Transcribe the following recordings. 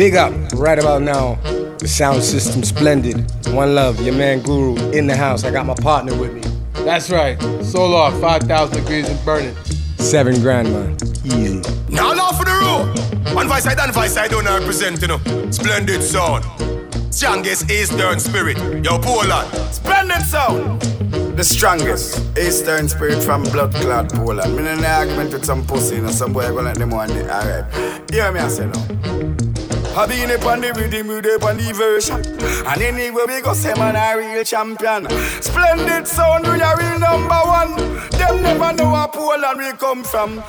Big up right about now. The sound system splendid. One love, your man Guru in the house. I got my partner with me. That's right. Solar, 5,000 degrees and burning. Seven grand, man. Easy. Now, now for the road. One voice side and vice side don't represent, you know. Splendid sound. Strongest Eastern spirit. Yo, Poland. Splendid sound. The strongest Eastern spirit from blood clot Poland. Me in an argument with some pussy, you know, some boy gonna let them one day. Alright. Hear me, I say no. I been up on the rhythm, we up on the version. And anyway, we go say man a real champion. Splendid sound, we a real number one. Them never know where Poland we come from.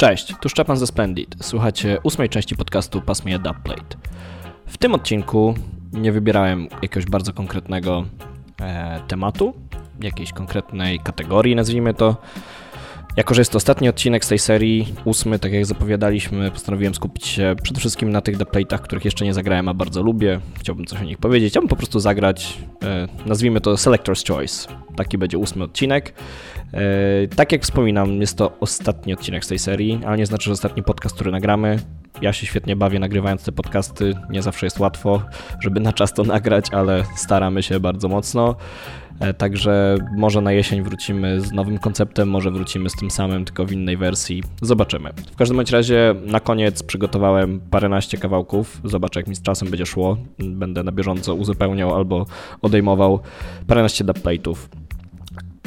Cześć, tu Szczepan ze Splendid. Słuchacie ósmej części podcastu Pass Dubplate. W tym odcinku nie wybierałem jakiegoś bardzo konkretnego e, tematu, jakiejś konkretnej kategorii, nazwijmy to. Jako, że jest to ostatni odcinek z tej serii, ósmy, tak jak zapowiadaliśmy, postanowiłem skupić się przede wszystkim na tych dubplate'ach, których jeszcze nie zagrałem, a bardzo lubię. Chciałbym coś o nich powiedzieć. Chciałbym po prostu zagrać, e, nazwijmy to Selector's Choice. Taki będzie ósmy odcinek. E, tak jak wspominam, jest to ostatni odcinek z tej serii, ale nie znaczy, że ostatni podcast, który nagramy. Ja się świetnie bawię nagrywając te podcasty. Nie zawsze jest łatwo, żeby na czas to nagrać, ale staramy się bardzo mocno. E, także może na jesień wrócimy z nowym konceptem, może wrócimy z tym samym, tylko w innej wersji. Zobaczymy. W każdym bądź razie na koniec przygotowałem paręnaście kawałków. Zobaczę, jak mi z czasem będzie szło. Będę na bieżąco uzupełniał albo odejmował paręnaście dubplate'ów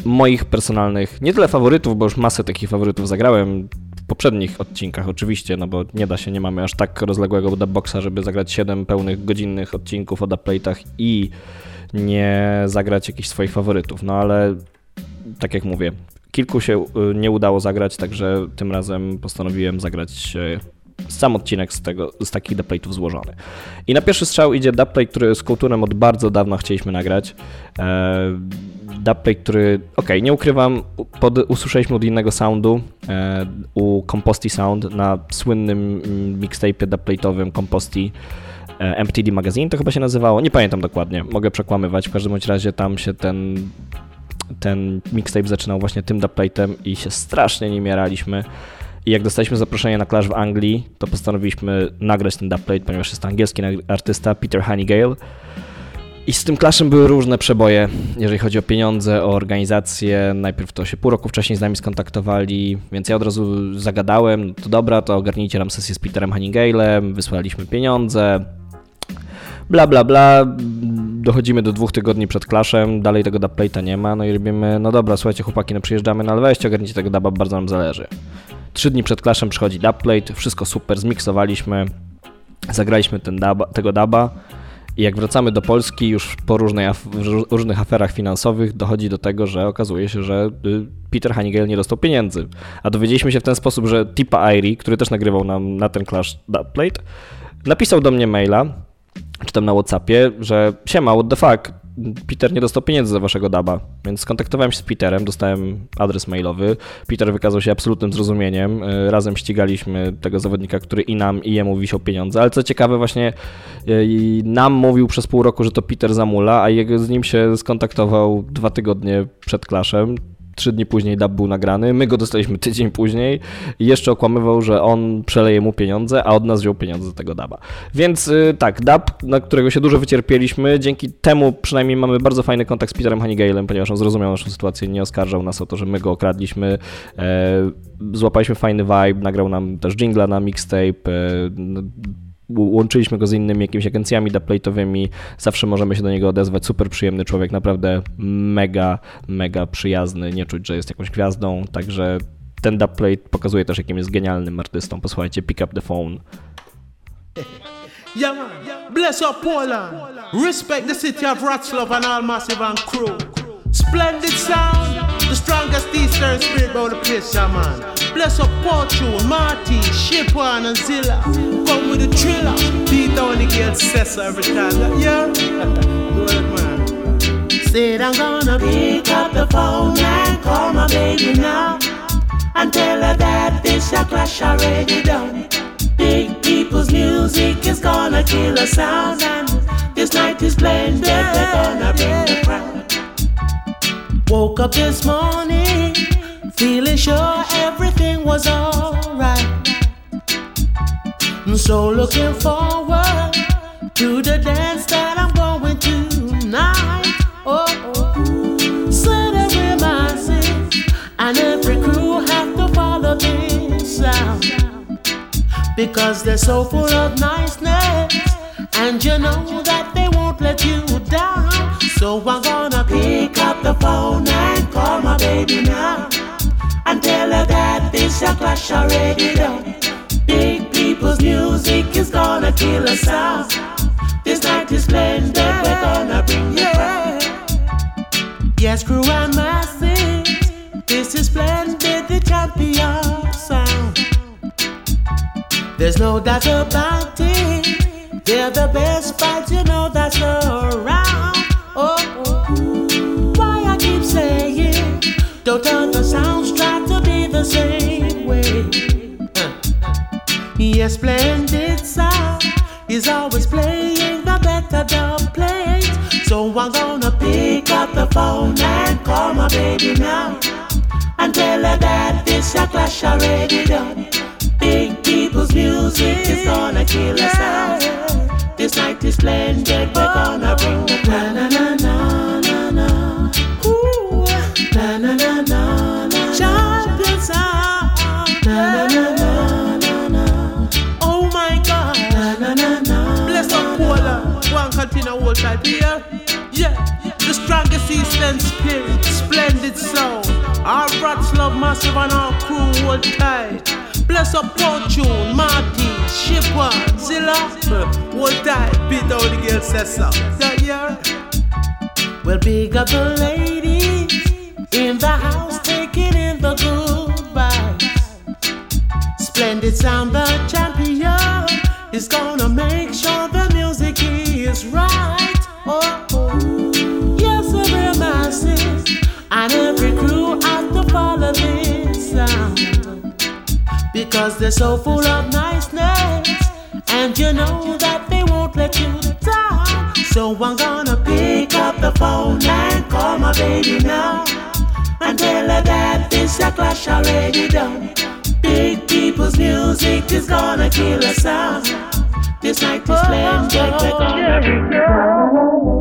moich personalnych, nie tyle faworytów, bo już masę takich faworytów zagrałem w poprzednich odcinkach oczywiście, no bo nie da się, nie mamy aż tak rozległego dubboxa, żeby zagrać 7 pełnych godzinnych odcinków o dubplate'ach i nie zagrać jakichś swoich faworytów, no ale tak jak mówię, kilku się y, nie udało zagrać, także tym razem postanowiłem zagrać sam odcinek z, tego, z takich dubplate'ów złożony. I na pierwszy strzał idzie dubplate, który z Kulturem od bardzo dawna chcieliśmy nagrać. E, dubplate, który, ok, nie ukrywam, pod, usłyszeliśmy od innego soundu, e, u Composti Sound na słynnym mixtape'ie dubplate'owym Composti e, MTD Magazine to chyba się nazywało, nie pamiętam dokładnie, mogę przekłamywać, w każdym razie tam się ten ten mixtape zaczynał właśnie tym dubplate'em i się strasznie nim jaraliśmy. I jak dostaliśmy zaproszenie na Clash w Anglii, to postanowiliśmy nagrać ten dubplate, ponieważ jest to angielski artysta Peter Honeygale. I z tym Clashem były różne przeboje, jeżeli chodzi o pieniądze, o organizację. Najpierw to się pół roku wcześniej z nami skontaktowali, więc ja od razu zagadałem, no to dobra, to ogarnijcie nam sesję z Peterem Honeygalem, wysłaliśmy pieniądze, bla bla bla. Dochodzimy do dwóch tygodni przed Clashem, dalej tego dubplate'a nie ma, no i robimy, no dobra, słuchajcie chłopaki, no przyjeżdżamy, no ale weźcie, ogarnijcie tego duba, bardzo nam zależy. Trzy dni przed Clashem przychodzi dubplate, wszystko super, zmiksowaliśmy, zagraliśmy ten daba, tego daba i jak wracamy do Polski już po różnej różnych aferach finansowych dochodzi do tego, że okazuje się, że y, Peter Hanigel nie dostał pieniędzy. A dowiedzieliśmy się w ten sposób, że Tipa Airy, który też nagrywał nam na ten Clash Dubplate, napisał do mnie maila, czy tam na Whatsappie, że siema, what the fuck, Peter nie dostał pieniędzy za waszego daba, więc skontaktowałem się z Peterem, dostałem adres mailowy. Peter wykazał się absolutnym zrozumieniem. E, razem ścigaliśmy tego zawodnika, który i nam, i jemu wisiał pieniądze. Ale co ciekawe, właśnie e, nam mówił przez pół roku, że to Peter zamula, a z nim się skontaktował dwa tygodnie przed klaszem trzy dni później dub był nagrany, my go dostaliśmy tydzień później i jeszcze okłamywał, że on przeleje mu pieniądze, a od nas wziął pieniądze z tego duba. Więc y, tak, dub, na którego się dużo wycierpieliśmy, dzięki temu przynajmniej mamy bardzo fajny kontakt z Peterem Honeygalem, ponieważ on zrozumiał naszą sytuację, nie oskarżał nas o to, że my go okradliśmy, e, złapaliśmy fajny vibe, nagrał nam też jingla na mixtape, e, łączyliśmy go z innymi jakimiś agencjami dubplate'owymi, zawsze możemy się do niego odezwać, super przyjemny człowiek, naprawdę mega, mega przyjazny, nie czuć, że jest jakąś gwiazdą, także ten dubplate pokazuje też, jakim jest genialnym artystą. Posłuchajcie, Pick Up The Phone. Yeah, bless up Poland. Respect the city of Wrocław and all massive and crew. Splendid sound, the strongest eastern spirit about the place, yeah, man. Bless up Fortune, Marty, and Zilla. Come with the thriller, beat down the gate, Cessa every time. Yeah, good man. Said I'm gonna pick up the phone and call my baby now. And tell her that this a clash already done. Big people's music is gone. killer sound, and this night is splendid. We're gonna bring the. Woke up this morning, feeling sure everything was alright. So looking forward to the dance that I'm going to tonight. Oh, oh. With my and every crew have to follow this sound because they're so full of niceness, and you know that they won't let you down. So I'm gonna pick up the phone and call my baby now and tell her that this a clash already done. Big people's music is gonna kill us out. This night is splendid, we're gonna bring the crowd. Yes, crew and masses, this is splendid, the champion sound. There's no doubt about it. They're the best fights, you know that's around. Oh, oh. why I keep saying, don't other the same way. Yes, splendid sound is always playing the better dub plate. So I'm gonna pick up the phone and call my baby now and tell her that this a clash already done. Big people's music is gonna kill us out. This night is splendid, we're gonna bring the na na na na na na. Ooh, na na Well, big up fortune, my teeth, ship one, zila, we'll die, be though the girls say something. Yeah. Well, big up the ladies in the house, taking in the good Splendid the champion is gonna make sure the music is right. Oh, oh. yes, every masses and every crew have to follow this sound because they're so full of niceness, and you know that they won't let you down. So I'm gonna pick up the phone and call my baby now and tell her that this a clash already done. Big people's music is gonna kill us out. This night is splendid, we're gonna the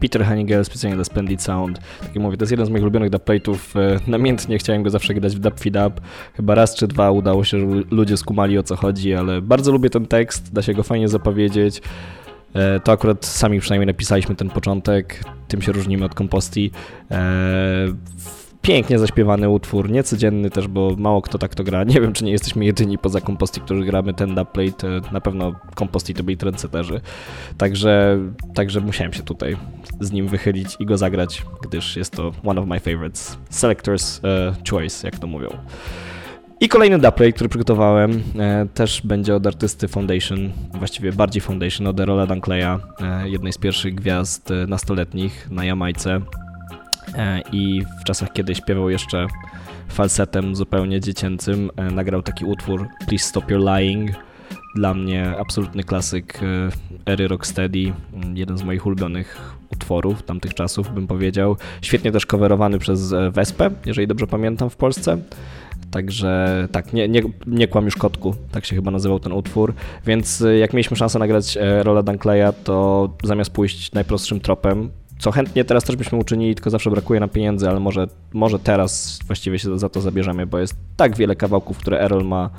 Peter Hanigel specjalnie dla Splendid Sound. Tak jak mówię, to jest jeden z moich ulubionych dubplate'ów. E, Namiętnie chciałem go zawsze grać w Dub Feed Up. Chyba raz czy dwa udało się, żeby ludzie skumali o co chodzi, ale bardzo lubię ten tekst, da się go fajnie zapowiedzieć. E, To akurat sami przynajmniej napisaliśmy ten początek, tym się różnimy od komposti. E, Pięknie zaśpiewany utwór, niecodzienny też, bo mało kto tak to gra. Nie wiem, czy nie jesteśmy jedyni poza komposti, którzy gramy ten dubplate. Na pewno komposti to byli trendseterzy. Także, także musiałem się tutaj z nim wychylić i go zagrać, gdyż jest to one of my favorites. Selector's e, choice, jak to mówią. I kolejny dubplate, który przygotowałem, e, też będzie od artysty Foundation, właściwie bardziej Foundation, od Erola Duncleya, e, jednej z pierwszych gwiazd e, nastoletnich na Jamajce. I w czasach, kiedy śpiewał jeszcze falsetem zupełnie dziecięcym, nagrał taki utwór Please Stop Your Lying. Dla mnie absolutny klasyk ery Rocksteady, jeden z moich ulubionych utworów tamtych czasów, bym powiedział. Świetnie też coverowany przez Wespę, jeżeli dobrze pamiętam, w Polsce. Także tak, nie, nie, nie kłam już kotku, tak się chyba nazywał ten utwór. Więc e, jak mieliśmy szansę nagrać e, Rola Duncleya, to zamiast pójść najprostszym tropem, co chętnie teraz też byśmy uczynili, tylko zawsze brakuje nam pieniędzy, ale może, może teraz właściwie się za to zabierzemy, bo jest tak wiele kawałków, które Errol ma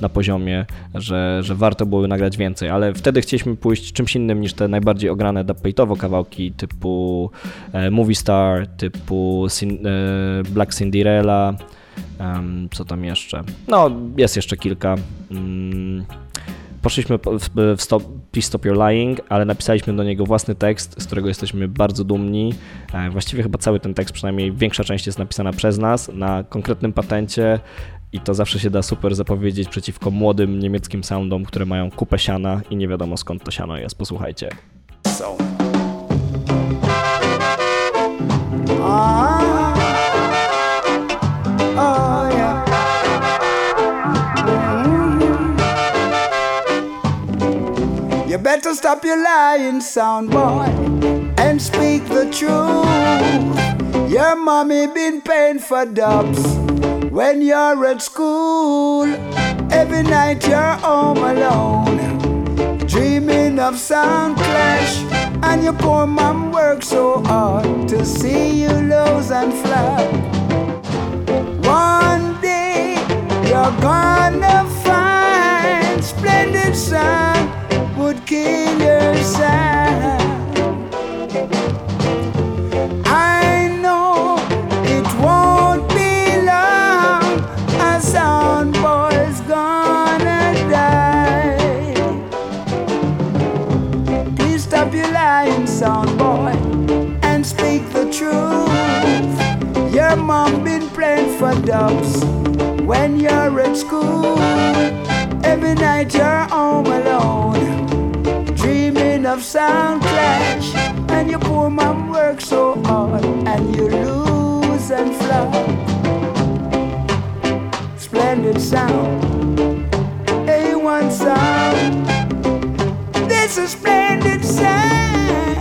na poziomie, że, że warto byłoby nagrać więcej, ale wtedy chcieliśmy pójść czymś innym niż te najbardziej ograne dubplate'owo kawałki typu e, Movie Star, typu e, Black Cinderella, co tam jeszcze? No, jest jeszcze kilka. Mm, Poszliśmy po- w, stop, Please Stop Your Lying, ale napisaliśmy do niego własny tekst, z którego jesteśmy bardzo dumni. E, Właściwie chyba cały ten tekst, przynajmniej większa część jest napisana przez nas na konkretnym patencie i to zawsze się da super zapowiedzieć przeciwko młodym niemieckim soundom, które mają kupę siana i nie wiadomo skąd to siano jest. Posłuchajcie. Oh better stop your lying, sound boy, and speak the truth. Your mommy been paying for dubs when you're at school. Every night you're home alone, dreaming of sound clash. And your poor mom works so hard to see you lose and flat. One day you're gonna find splendid sound kill your sound. I know it won't be long. Sound boy's gonna die. Please stop your lying, sound boy, and speak the truth. Your mom been playing for dubs when you're at school. Every night you're home alone, of sound clash, and your poor mom works so hard, and you lose and flop. Splendid sound, A1 sound. This is splendid sound,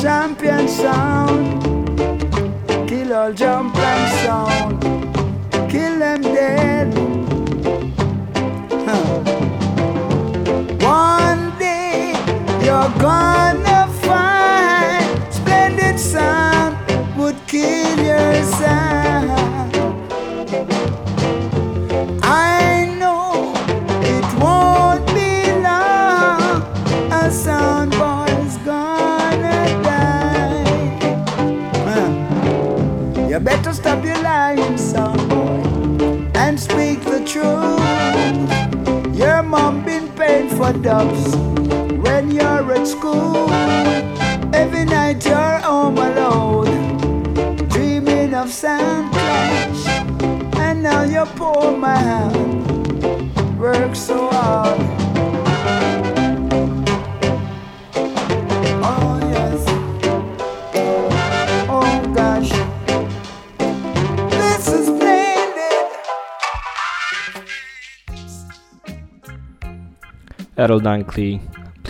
champion sound. Kill all jump and sound, kill them dead. You're gonna find splendid sound would kill your sound. I know it won't be long. A sound boy's gonna die. You better stop your lying, sound boy, and speak the truth. Your mom been paying for dubs at school. Every night you're home alone, dreaming of sound clash. And now your poor man works so hard. Oh. Oh. Errol Dunkley,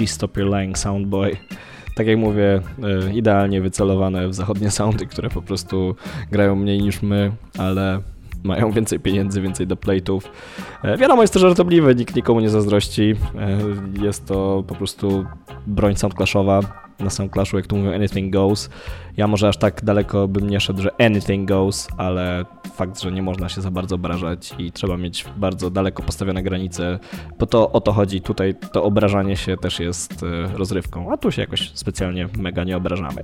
Please Stop Your Lying Soundboy. Tak jak mówię, e, idealnie wycelowane w zachodnie soundy, które po prostu grają mniej niż my, ale mają więcej pieniędzy, więcej do plate'ów. E, Wiadomo, jest to żartobliwe, nikt nikomu nie zazdrości. E, Jest to po prostu broń soundclashowa. Na soundclashu, jak tu mówią, anything goes. Ja może aż tak daleko bym nie szedł, że anything goes, ale fakt, że nie można się za bardzo obrażać i trzeba mieć bardzo daleko postawione granice, bo to o to chodzi. Tutaj to obrażanie się też jest e, rozrywką, a tu się jakoś specjalnie mega nie obrażamy.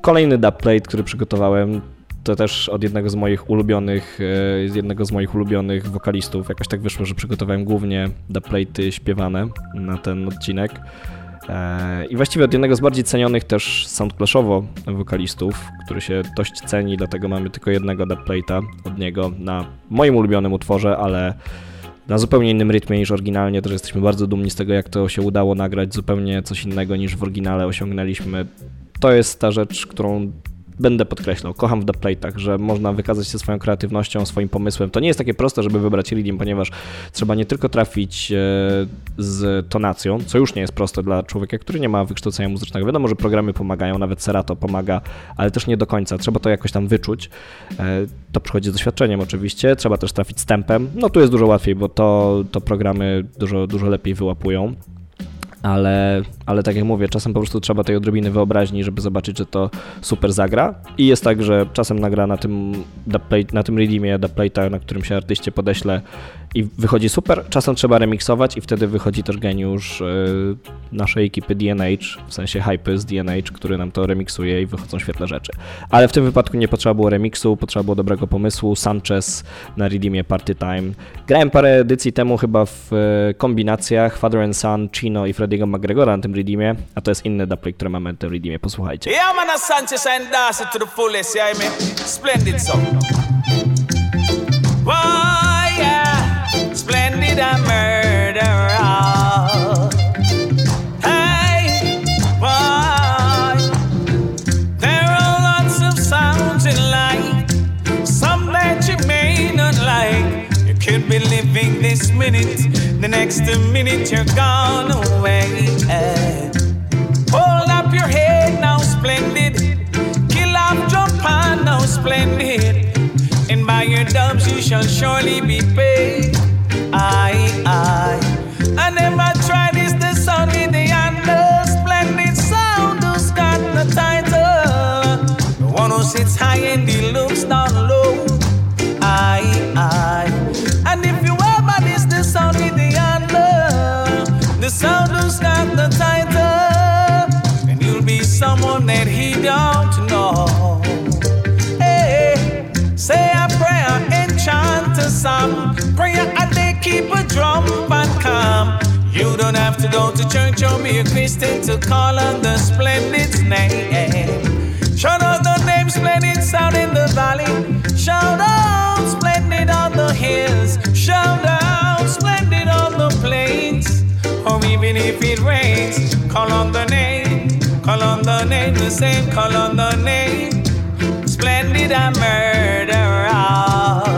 Kolejny dubplate, który przygotowałem, to też od jednego z moich ulubionych, e, z jednego z moich ulubionych wokalistów. Jakoś tak wyszło, że przygotowałem głównie dubplaty śpiewane na ten odcinek. E, I właściwie od jednego z bardziej cenionych też soundclashowo wokalistów, który się dość ceni, dlatego mamy tylko jednego dubplate'a od niego na moim ulubionym utworze, ale na zupełnie innym rytmie niż oryginalnie. Też jesteśmy bardzo dumni z tego, jak to się udało nagrać zupełnie coś innego niż w oryginale osiągnęliśmy. To jest ta rzecz, którą będę podkreślał, kocham w dubplate'ach, że można wykazać się swoją kreatywnością, swoim pomysłem. To nie jest takie proste, żeby wybrać rhythm, ponieważ trzeba nie tylko trafić e, z tonacją, co już nie jest proste dla człowieka, który nie ma wykształcenia muzycznego. Wiadomo, że programy pomagają, nawet Serato pomaga, ale też nie do końca. Trzeba to jakoś tam wyczuć. E, To przychodzi z doświadczeniem oczywiście. Trzeba też trafić z tempem. No tu jest dużo łatwiej, bo to, to programy dużo, dużo lepiej wyłapują ale, ale tak jak mówię, czasem po prostu trzeba tej odrobiny wyobraźni, żeby zobaczyć, że to super zagra. I jest tak, że czasem nagra na tym, na tym redeemie dubplate'a, na którym się artyście podeśle i wychodzi super. Czasem trzeba remiksować i wtedy wychodzi też geniusz yy, naszej ekipy DNH, w sensie hypy z DNH, który nam to remiksuje i wychodzą świetne rzeczy. Ale w tym wypadku nie potrzeba było remiksu, potrzeba było dobrego pomysłu. Sanchez na redeemie Party Time. Grałem parę edycji temu chyba w e, kombinacjach Father and Son, Chino i Freddy'ego McGregora na tym redeemie, a to jest inny dubplate, który mamy na tym redeemie. Posłuchajcie. Yeah, man, Sanchez and to the fullest, yeah, I mean, splendid song. Shall surely be paid. Aye, aye. I never tried this, the sound in the under. Splendid sound who's got the title. The one who sits high and he looks down low. Aye, aye. And if you ever this, the sound in the under. The sound who's got the title. And you'll be someone that he don't know. Hey, say a prayer and chant a psalm. Prayer keep a drum and calm. You don't have to go to church or be a Christian to call on the splendid name. Shout out the name, splendid sound in the valley. Shout out, splendid on the hills. Shout out, splendid on the plains. Or even if it rains, call on the name. Call on the name, the same, call on the name. Splendid and murderer.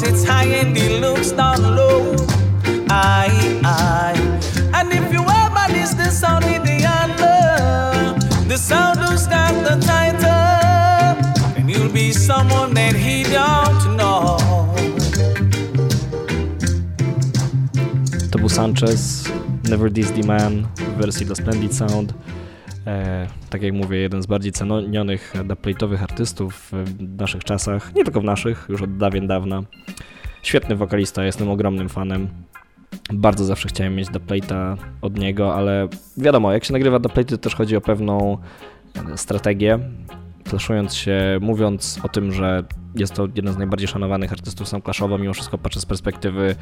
The one high and he looks down low. Aye, aye. And if you ever this, the sound with the under. The sound who's got the title. And you'll be someone that he don't know. To był Sanchez, Never This The Man w wersji dla Splendid Sound. E, tak jak mówię, jeden z bardziej cenionych dubplate'owych artystów w naszych czasach, nie tylko w naszych, już od dawien dawna. Świetny wokalista, jestem ogromnym fanem. Bardzo zawsze chciałem mieć dubplate'a od niego, ale wiadomo, jak się nagrywa dubplate, to też chodzi o pewną e, strategię. Flaszując się, mówiąc o tym, że jest to jeden z najbardziej szanowanych artystów soundclashowo, mimo wszystko patrzę z perspektywy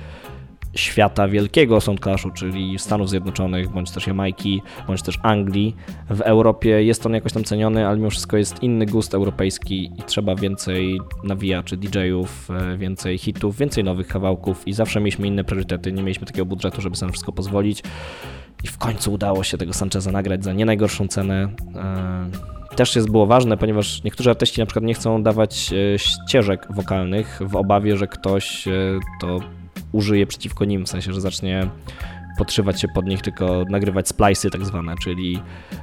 świata wielkiego soundclashu, czyli Stanów Zjednoczonych, bądź też Jamajki, bądź też Anglii. W Europie jest on jakoś tam ceniony, ale mimo wszystko jest inny gust europejski i trzeba więcej nawijaczy, DJ-ów, e, więcej hitów, więcej nowych kawałków i zawsze mieliśmy inne priorytety, nie mieliśmy takiego budżetu, żeby sobie na wszystko pozwolić. I w końcu udało się tego Sancheza nagrać za nie najgorszą cenę. E, też jest było ważne, ponieważ niektórzy artyści na przykład nie chcą dawać e, ścieżek wokalnych w obawie, że ktoś to użyje przeciwko nim, w sensie, że zacznie podszywać się pod nich, tylko nagrywać splice'y tak zwane, czyli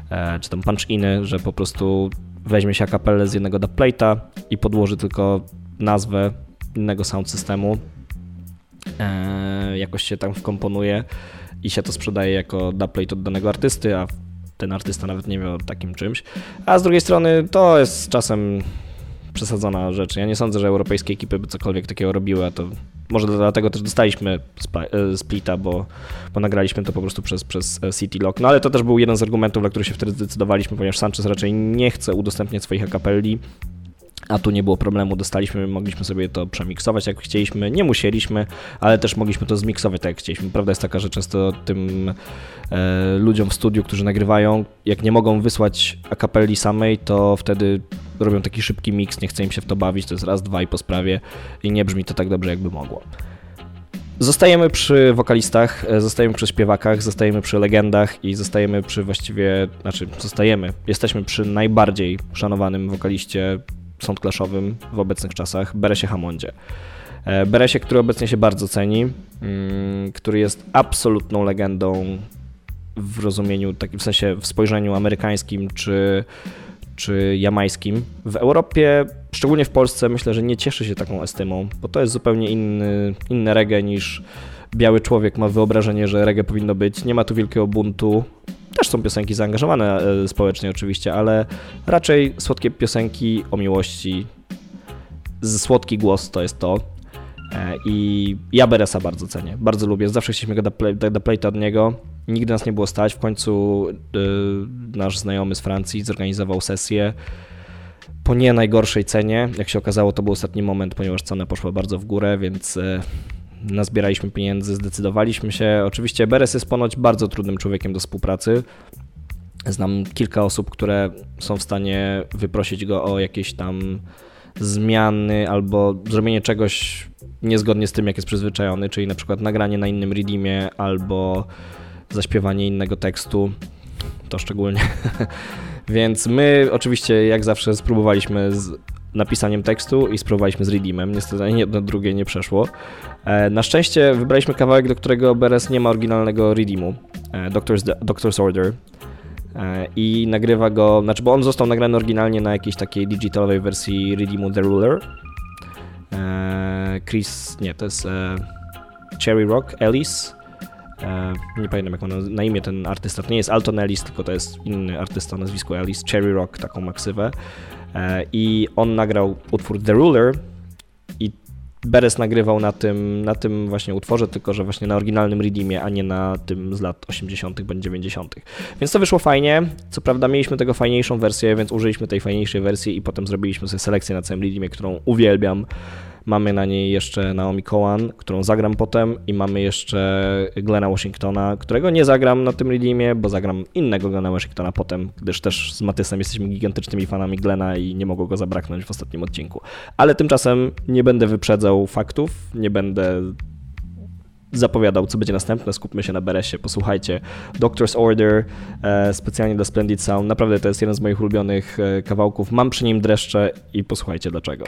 e, czy tam punch-iny, że po prostu weźmie się akapelę z jednego dubplate'a i podłoży tylko nazwę innego sound systemu, e, jakoś się tam wkomponuje i się to sprzedaje jako dubplate od danego artysty, a ten artysta nawet nie wie o takim czymś. A z drugiej strony to jest czasem przesadzona rzecz. Ja nie sądzę, że europejskie ekipy by cokolwiek takiego robiły, a to może dlatego też dostaliśmy e, splita, bo, bo nagraliśmy to po prostu przez, przez e, City Lock. No ale to też był jeden z argumentów, dla których się wtedy zdecydowaliśmy, ponieważ Sanchez raczej nie chce udostępniać swoich akapelli a tu nie było problemu, dostaliśmy, mogliśmy sobie to przemiksować jak chcieliśmy, nie musieliśmy, ale też mogliśmy to zmiksować tak jak chcieliśmy. Prawda jest taka, że często tym e, ludziom w studiu, którzy nagrywają, jak nie mogą wysłać akapelli samej, to wtedy robią taki szybki miks, nie chce im się w to bawić, to jest raz, dwa i po sprawie i nie brzmi to tak dobrze jakby mogło. Zostajemy przy wokalistach, e, zostajemy przy śpiewakach, zostajemy przy legendach i zostajemy przy właściwie, znaczy zostajemy, jesteśmy przy najbardziej szanowanym wokaliście soundclashowym w obecnych czasach, Beresie Hammondzie. E, Beresie, który obecnie się bardzo ceni, mm, który jest absolutną legendą w rozumieniu, takim w sensie w spojrzeniu amerykańskim czy, czy jamańskim. W Europie, szczególnie w Polsce, myślę, że nie cieszy się taką estymą, bo to jest zupełnie inny, inne reggae niż biały człowiek ma wyobrażenie, że reggae powinno być. Nie ma tu wielkiego buntu, też są piosenki zaangażowane e, społecznie oczywiście, ale raczej słodkie piosenki o miłości. Słodki głos to jest to. E, I ja Beresa bardzo cenię, bardzo lubię. Zawsze chcieliśmy go do playta od niego. Nigdy nas nie było stać. W końcu yy, nasz znajomy z Francji zorganizował sesję po nie najgorszej cenie. Jak się okazało, to był ostatni moment, ponieważ cena poszła bardzo w górę, więc nazbieraliśmy pieniędzy, zdecydowaliśmy się. Oczywiście Beres jest ponoć bardzo trudnym człowiekiem do współpracy. Znam kilka osób, które są w stanie wyprosić go o jakieś tam zmiany albo zrobienie czegoś niezgodnie z tym, jak jest przyzwyczajony, czyli na przykład nagranie na innym redeemie albo zaśpiewanie innego tekstu. to szczególnie. Więc my oczywiście, jak zawsze, spróbowaliśmy z napisaniem tekstu i spróbowaliśmy z redeemem. Niestety ani jedno drugie nie przeszło. E, na szczęście wybraliśmy kawałek, do którego Beres nie ma oryginalnego redeemu. E, Doctor's, Doctor's Order. E, I nagrywa go, znaczy, bo on został nagrany oryginalnie na jakiejś takiej digitalowej wersji redeemu The Ruler. Chris, nie, to jest Cherry Rock Ellis. Nie pamiętam jak on na imię ten artysta. To nie jest Alton Ellis, tylko to jest inny artysta o nazwisku Ellis. Cherry Rock, taką maksywę. E, I on nagrał utwór The Ruler i Beres nagrywał na tym, na tym właśnie utworze, tylko że właśnie na oryginalnym redeemie, a nie na tym z lat 80. bądź 90. Więc to wyszło fajnie. Co prawda mieliśmy tego fajniejszą wersję, więc użyliśmy tej fajniejszej wersji i potem zrobiliśmy sobie selekcję na całym redeemie, którą uwielbiam. Mamy na niej jeszcze Naomi Cowan, którą zagram potem i mamy jeszcze Glena Washingtona, którego nie zagram na tym redeemie, bo zagram innego Glena Washingtona potem, gdyż też z Matysem jesteśmy gigantycznymi fanami Glena i nie mogło go zabraknąć w ostatnim odcinku. Ale tymczasem nie będę wyprzedzał faktów, nie będę zapowiadał, co będzie następne. Skupmy się na Beresie. Posłuchajcie. Doctor's Order, e, specjalnie dla Splendid Sound. Naprawdę to jest jeden z moich ulubionych e, kawałków. Mam przy nim dreszcze i posłuchajcie dlaczego.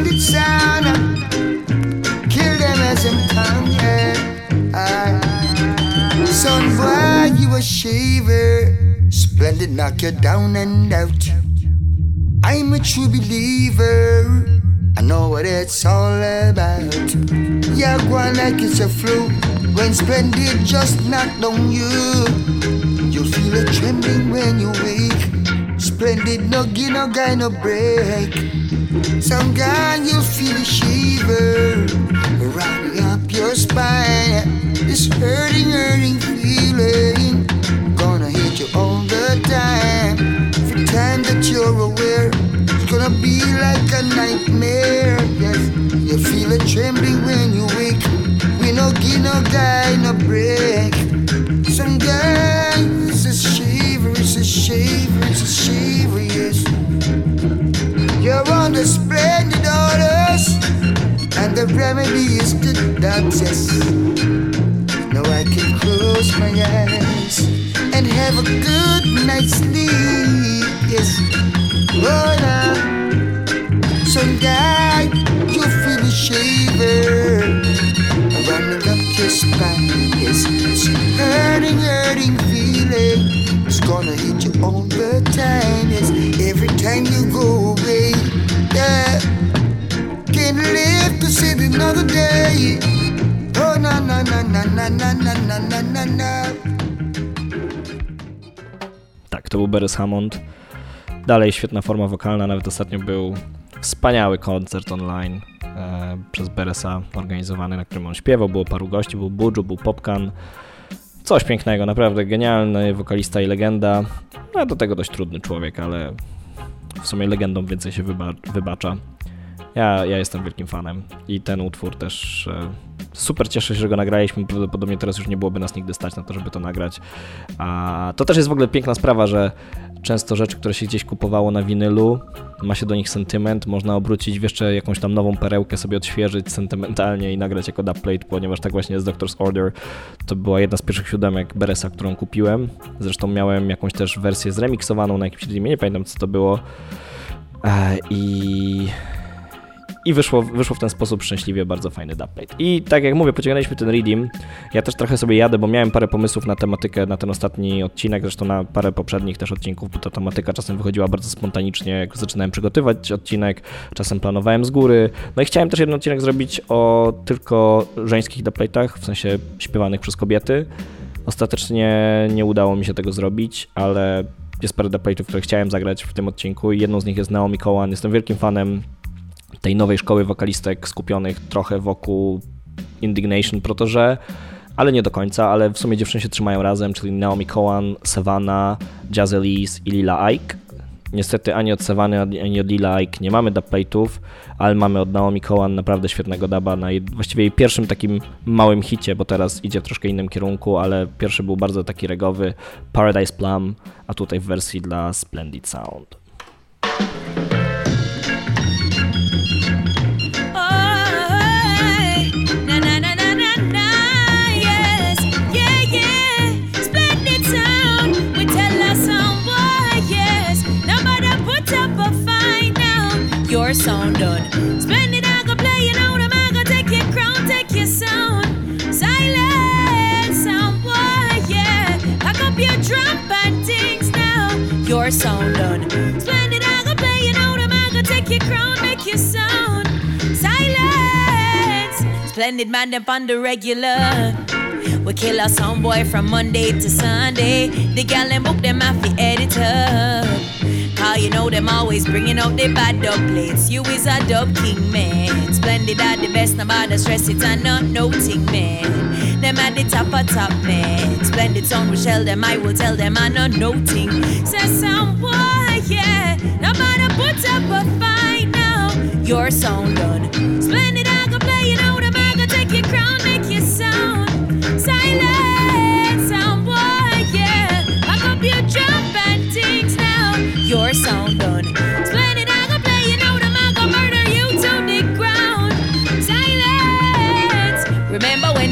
Splendid sound. Kill them as them come, yeah. I, son, boy, you a shaver. Splendid, knock you down and out. I'm a true believer. I know what it's all about. Yeah, go on like it's a flu. When splendid just knocked on you, you feel it trembling when you wake. Splendid, no give no guy no break. Some guy you'll feel a shiver running up your spine. This hurting, hurting feeling gonna hit you all the time. Every time that you're aware, it's gonna be like a nightmare. Yes, you feel it trembling when you wake. We no give no guy no break. Some guy is a shiver, it's a shiver, it's a shiver, yes. You're on the splendid orders, and the remedy is to digest. Now I can close my eyes and have a good night's sleep. Yes, oh now, some guy you feel a shiver hurting, hurting feeling. It's gonna hit you the every time you go away. Yeah, can't live to see another day. Oh na na na na na na na na na na. Tak, to był Beres Hammond. Dalej świetna forma wokalna, nawet ostatnio był wspaniały koncert online e, przez Beresa organizowany, na którym on śpiewał. Było paru gości, był Budżu, był Popkan. Coś pięknego, naprawdę genialny wokalista i legenda. No do tego dość trudny człowiek, ale w sumie legendą więcej się wyba wybacza. Ja, ja jestem wielkim fanem i ten utwór też e, super cieszę się, że go nagraliśmy. Prawdopodobnie teraz już nie byłoby nas nigdy stać na to, żeby to nagrać. A to też jest w ogóle piękna sprawa, że często rzeczy, które się gdzieś kupowało na winylu, ma się do nich sentyment, można obrócić w jeszcze jakąś tam nową perełkę, sobie odświeżyć sentymentalnie i nagrać jako dubplate, ponieważ tak właśnie jest Doctor's Order. To była jedna z pierwszych siódemek Beresa, którą kupiłem. Zresztą miałem jakąś też wersję zremiksowaną na jakimś filmie, nie pamiętam co to było. E, I i wyszło, wyszło w ten sposób szczęśliwie bardzo fajny dubplate. I tak jak mówię, pociągnęliśmy ten redeem. Ja też trochę sobie jadę, bo miałem parę pomysłów na tematykę, na ten ostatni odcinek, zresztą na parę poprzednich też odcinków, bo ta tematyka czasem wychodziła bardzo spontanicznie, jak zaczynałem przygotowywać odcinek, czasem planowałem z góry. No i chciałem też jeden odcinek zrobić o tylko żeńskich dubplate'ach, w sensie śpiewanych przez kobiety. Ostatecznie nie udało mi się tego zrobić, ale jest parę dubplate'ów, które chciałem zagrać w tym odcinku i jedną z nich jest Naomi Cowan. Jestem wielkim fanem tej nowej szkoły wokalistek skupionych trochę wokół Indignation Protoże, ale nie do końca, ale w sumie dziewczyny się trzymają razem, czyli Naomi Cohen, Savannah, Jazz Elise i Lila Ike. Niestety ani od Savannah, ani od Lila Ike nie mamy dubplate'ów, ale mamy od Naomi Cohen naprawdę świetnego duba na jej, właściwie jej pierwszym takim małym hicie, bo teraz idzie w troszkę innym kierunku, ale pierwszy był bardzo taki regowy, Paradise Plum, a tutaj w wersji dla Splendid Sound. Your sound done. Splendid, I go play, you know, them, I go take your crown, take your sound. Silent sound boy, yeah. Pack up your drum and things now, your sound done. Splendid, I go play, you know, them, I go take your crown, make your sound. Silence, splendid man, them on the regular. We kill our sound boy from Monday to Sunday. The gal and book them off the editor. How you know them always bringing out the bad dub plates. You is a dub king man. Splendid at the best, no matter stress it and not noting man. Them at the top of top man. Splendid song we shell them, I will tell them I'm not noting. Say sound boy, yeah. No matter put up a fight now. Your sound done. Splendid I can play, you know the man gonna take your crown,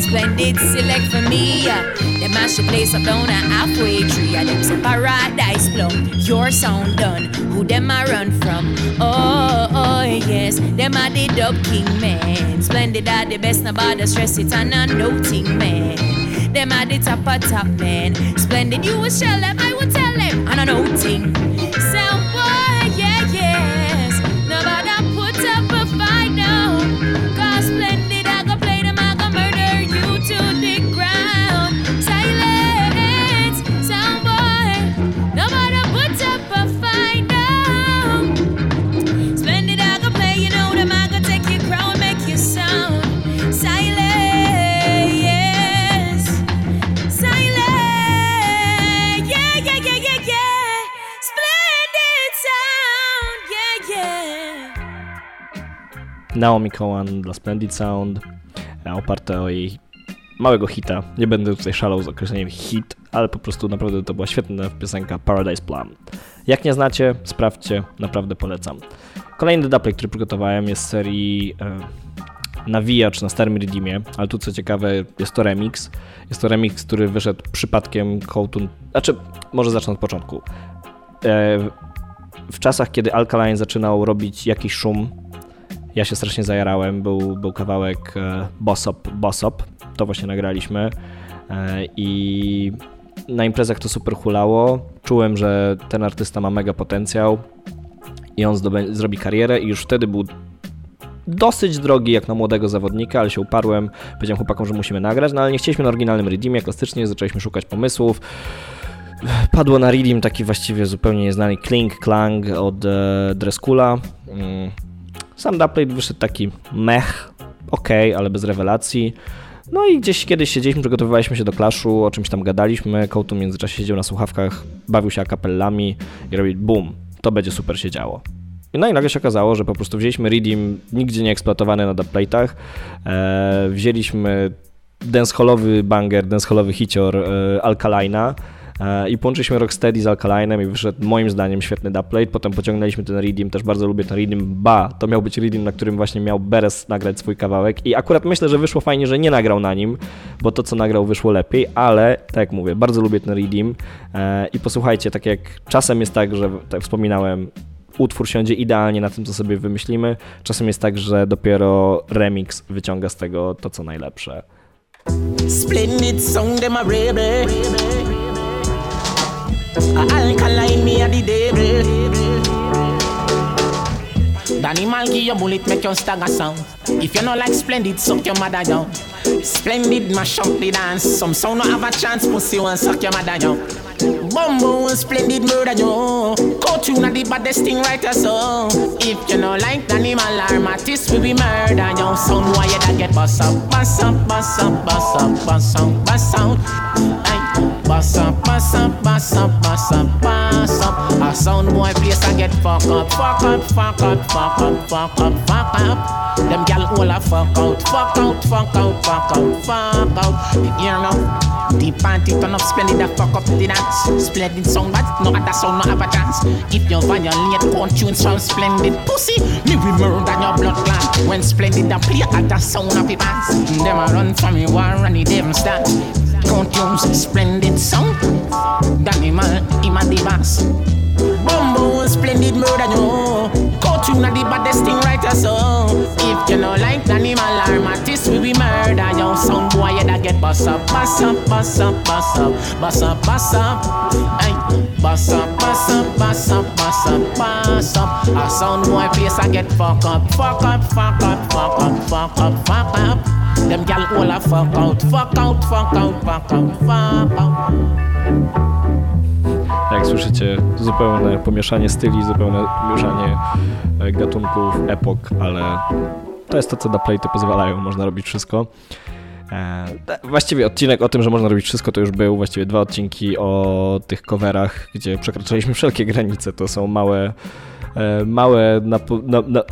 Splendid select for me? Them mash the place up down a halfway tree. I them say paradise plum. Your sound done. Who them I run from? Oh, oh yes. Them are the dub king man. Splendid are the best, nobody stress it and a noting man. Them are the top of top man. Splendid, you will shell them, I will tell them. And a noting. Sound Naomi Cohen dla Splendid Sound, e, oparte o jej małego hita. Nie będę tutaj szalał z określeniem hit, ale po prostu naprawdę to była świetna piosenka Paradise Plum. Jak nie znacie, sprawdźcie, naprawdę polecam. Kolejny dubplate, który przygotowałem jest z serii e, Nawijacz na starym Redeemie, ale tu co ciekawe jest to remix. Jest to remix, który wyszedł przypadkiem Kołtun, znaczy może zacznę od początku. E, w czasach, kiedy Alkaline zaczynał robić jakiś szum, ja się strasznie zajarałem. Był, był kawałek e, Bossop, Bossop, to właśnie nagraliśmy e, i na imprezach to super hulało. Czułem, że ten artysta ma mega potencjał i on zdobę- zrobi karierę i już wtedy był dosyć drogi jak na młodego zawodnika, ale się uparłem, powiedziałem chłopakom, że musimy nagrać, no ale nie chcieliśmy na oryginalnym redeemie, klasycznie zaczęliśmy szukać pomysłów. Padło na redeem taki właściwie zupełnie nieznany Kling Klang od e, Dreskula. Mm. Sam dubplate wyszedł taki mech, ok, ale bez rewelacji. No i gdzieś kiedyś siedzieliśmy, przygotowywaliśmy się do klaszu, o czymś tam gadaliśmy, Kołtu w międzyczasie siedział na słuchawkach, bawił się akapellami i robił boom, to będzie super się działo. No i nagle się okazało, że po prostu wzięliśmy Redeem, nigdzie nie eksploatowany na dubplate'ach, e, wzięliśmy dancehallowy banger, dancehallowy hicior e, Alkalina i połączyliśmy Rocksteady z Alkalinem i wyszedł moim zdaniem świetny dubplate. Potem pociągnęliśmy ten Redeem, też bardzo lubię ten Redeem. Ba, to miał być Redeem, na którym właśnie miał Beres nagrać swój kawałek i akurat myślę, że wyszło fajnie, że nie nagrał na nim, bo to co nagrał wyszło lepiej, ale tak jak mówię, bardzo lubię ten Redeem e, i posłuchajcie, tak jak czasem jest tak, że tak wspominałem, utwór siądzie idealnie na tym, co sobie wymyślimy. Czasem jest tak, że dopiero remix wyciąga z tego to, co najlepsze. Splendid sound, them a rebel. Alkaline, me a the devil. Danny Mal give your bullet, make your stagger sound. If you not like splendid, suck your mother down. Splendid, mash up the dance. Some sound no have a chance, pussy one suck your mother down. Bumbo splendid murder you. Cartoon are the baddest thing or so. If you not like animal or Matisse, we be murder you. Sound why you da get bust up, bust up, bust up, bust up, bust up, bust up. Up, bust up, bust up. A sound boy place I get fuck up, fuck up, fuck up, fuck up, fuck up, fuck up. Them gal all a fuck out, fuck out, fuck out, fuck out, fuck out. You hear now? The party turn up, splendid, a fuck up the dance. Splendid sound, but no other sound, no have a chance. If you violate, can't tunes from splendid pussy, me we murder your blood clot. When splendid, a play the sound of the bands. Them a run from me, war and the them stand. Can't splendid sound. Danny man, him a the boss. Bumbo splendid murder. Go through na the baddest thing right so. If you know like animal armatist, we be murder yo. Some boy you da get bust up, bust up, bust up, bust up, bust up, bust up. Hey, bust up, bust up, bust up, bust up, bust up. A sound boy place I get fuck up, fuck up, fuck up, up, fuck up, fuck up. Them gal all a fuck out, fuck out, fuck out, fuck out, fuck out. Jak słyszycie, zupełne pomieszanie styli, zupełne mieszanie e, gatunków, epok, ale to jest to, co da playty pozwalają, można robić wszystko. E, właściwie odcinek o tym, że można robić wszystko, to już był. Właściwie dwa odcinki o tych coverach, gdzie przekraczaliśmy wszelkie granice. To są małe, małe na, na, na,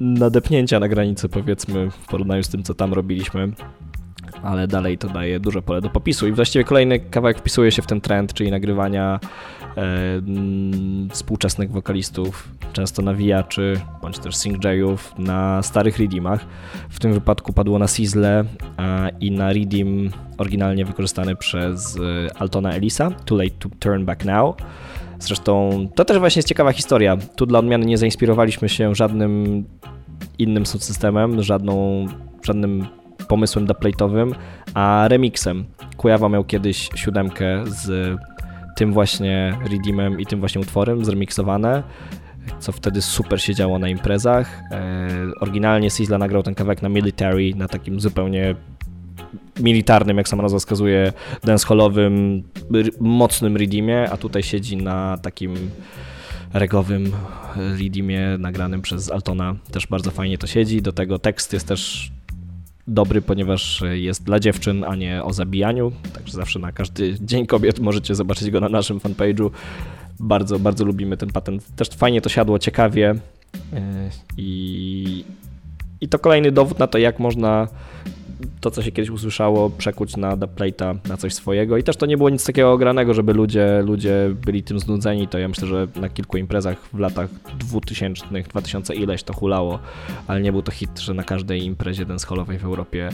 nadepnięcia na granicy, powiedzmy, w porównaniu z tym, co tam robiliśmy ale dalej to daje duże pole do popisu. I właściwie kolejny kawałek wpisuje się w ten trend, czyli nagrywania e, współczesnych wokalistów, często nawijaczy, bądź też singjayów na starych redeemach. W tym wypadku padło na Sizzle i na redeem oryginalnie wykorzystany przez e, Altona Elisa, Too Late to Turn Back Now. Zresztą to też właśnie jest ciekawa historia. Tu dla odmiany nie zainspirowaliśmy się żadnym innym subsystemem, żadną, żadnym pomysłem dubplate'owym, a remixem. Kujawa miał kiedyś siódemkę z tym właśnie redeemem i tym właśnie utworem zremiksowane, co wtedy super się działo na imprezach. E, oryginalnie Sizzla nagrał ten kawałek na Military, na takim zupełnie militarnym, jak sama nazwa wskazuje, dancehallowym, mocnym redeemie, a tutaj siedzi na takim regowym redeemie nagranym przez Altona. Też bardzo fajnie to siedzi. Do tego tekst jest też dobry, ponieważ jest dla dziewczyn, a nie o zabijaniu. Także zawsze na każdy Dzień Kobiet możecie zobaczyć go na naszym fanpage'u. Bardzo, bardzo lubimy ten patent. Też fajnie to siadło, ciekawie. E, I, i to kolejny dowód na to, jak można to, co się kiedyś usłyszało, przekuć na dubplate'a, na coś swojego. I też to nie było nic takiego ogranego, żeby ludzie, ludzie byli tym znudzeni. To ja myślę, że na kilku imprezach w latach 2000, 2000 ileś to hulało, ale nie był to hit, że na każdej imprezie dancehallowej w Europie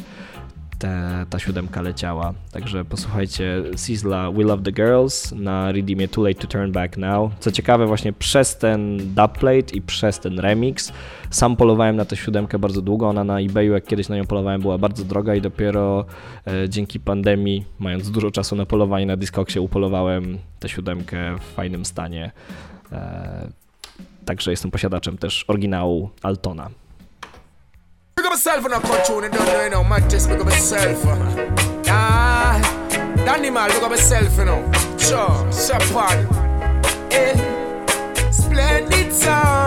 te, ta siódemka leciała. Także posłuchajcie Sizzla We Love the Girls na Redeemie Too Late to Turn Back Now. Co ciekawe, właśnie przez ten dubplate i przez ten remix sam polowałem na tę siódemkę bardzo długo. Ona na eBayu, jak kiedyś na nią polowałem, była bardzo droga i dopiero e, dzięki pandemii, mając dużo czasu na polowanie na Discogsie, upolowałem tę siódemkę w fajnym stanie. E, także jestem posiadaczem też oryginału Altona. Pick up myself and I cut tune and don't know, you know, man, just pick up myself. Ah, Danny man, pick up myself, you know. Sure, support. Eh, splendid song.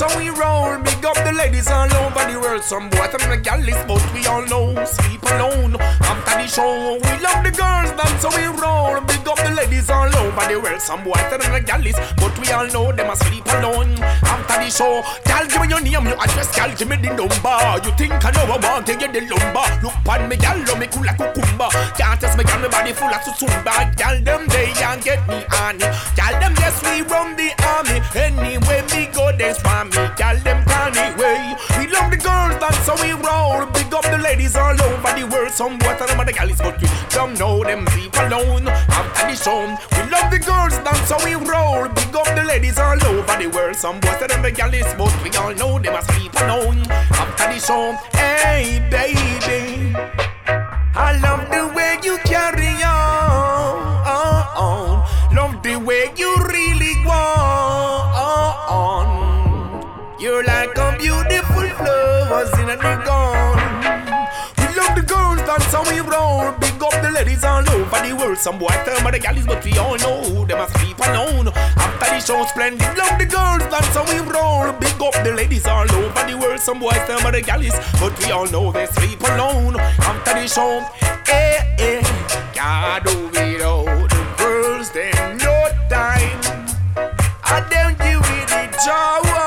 How we roll. Big up the ladies all over the world. Some boy from the galleys, but we all know. Sleep alone after the show. We love the girls, that's how we roll. Big up the ladies all over the world. Some boy from the galleys, but we all know them must sleep alone after the show. Gal, give me your name, your address, gal, give me the number. You think I know I want to get the lumber? Look on me, gal, love me cool like cucumber. Can't test me, gal, my body full of susumba. Gal, them they and get me on it. Gal, them yes, we run the army. Anyway, me go, they swam me. Gal, them can way. We love the girls, that's how we roll. Big up the ladies all over the world. Some tell them the galleys, but we don't know them sleep alone. After the show, we love the girls, that's how we roll. Big up the ladies all over the world. Some tell them the galleys, but we all know them must sleep alone. After the show, hey baby, I love the way you carry on. Love the way you flowers in a new. We love the girls, that's how we roll. Big up the ladies all over the world. Some boy tell me the galleys, but we all know they must sleep alone. After the show, splendid. Love the girls, that's how we roll. Big up the ladies all over the world. Some boy tell me the galleys, but we all know they sleep alone. After the show, eh, eh, God over it all. The girls, they no time. I don't give it the joy.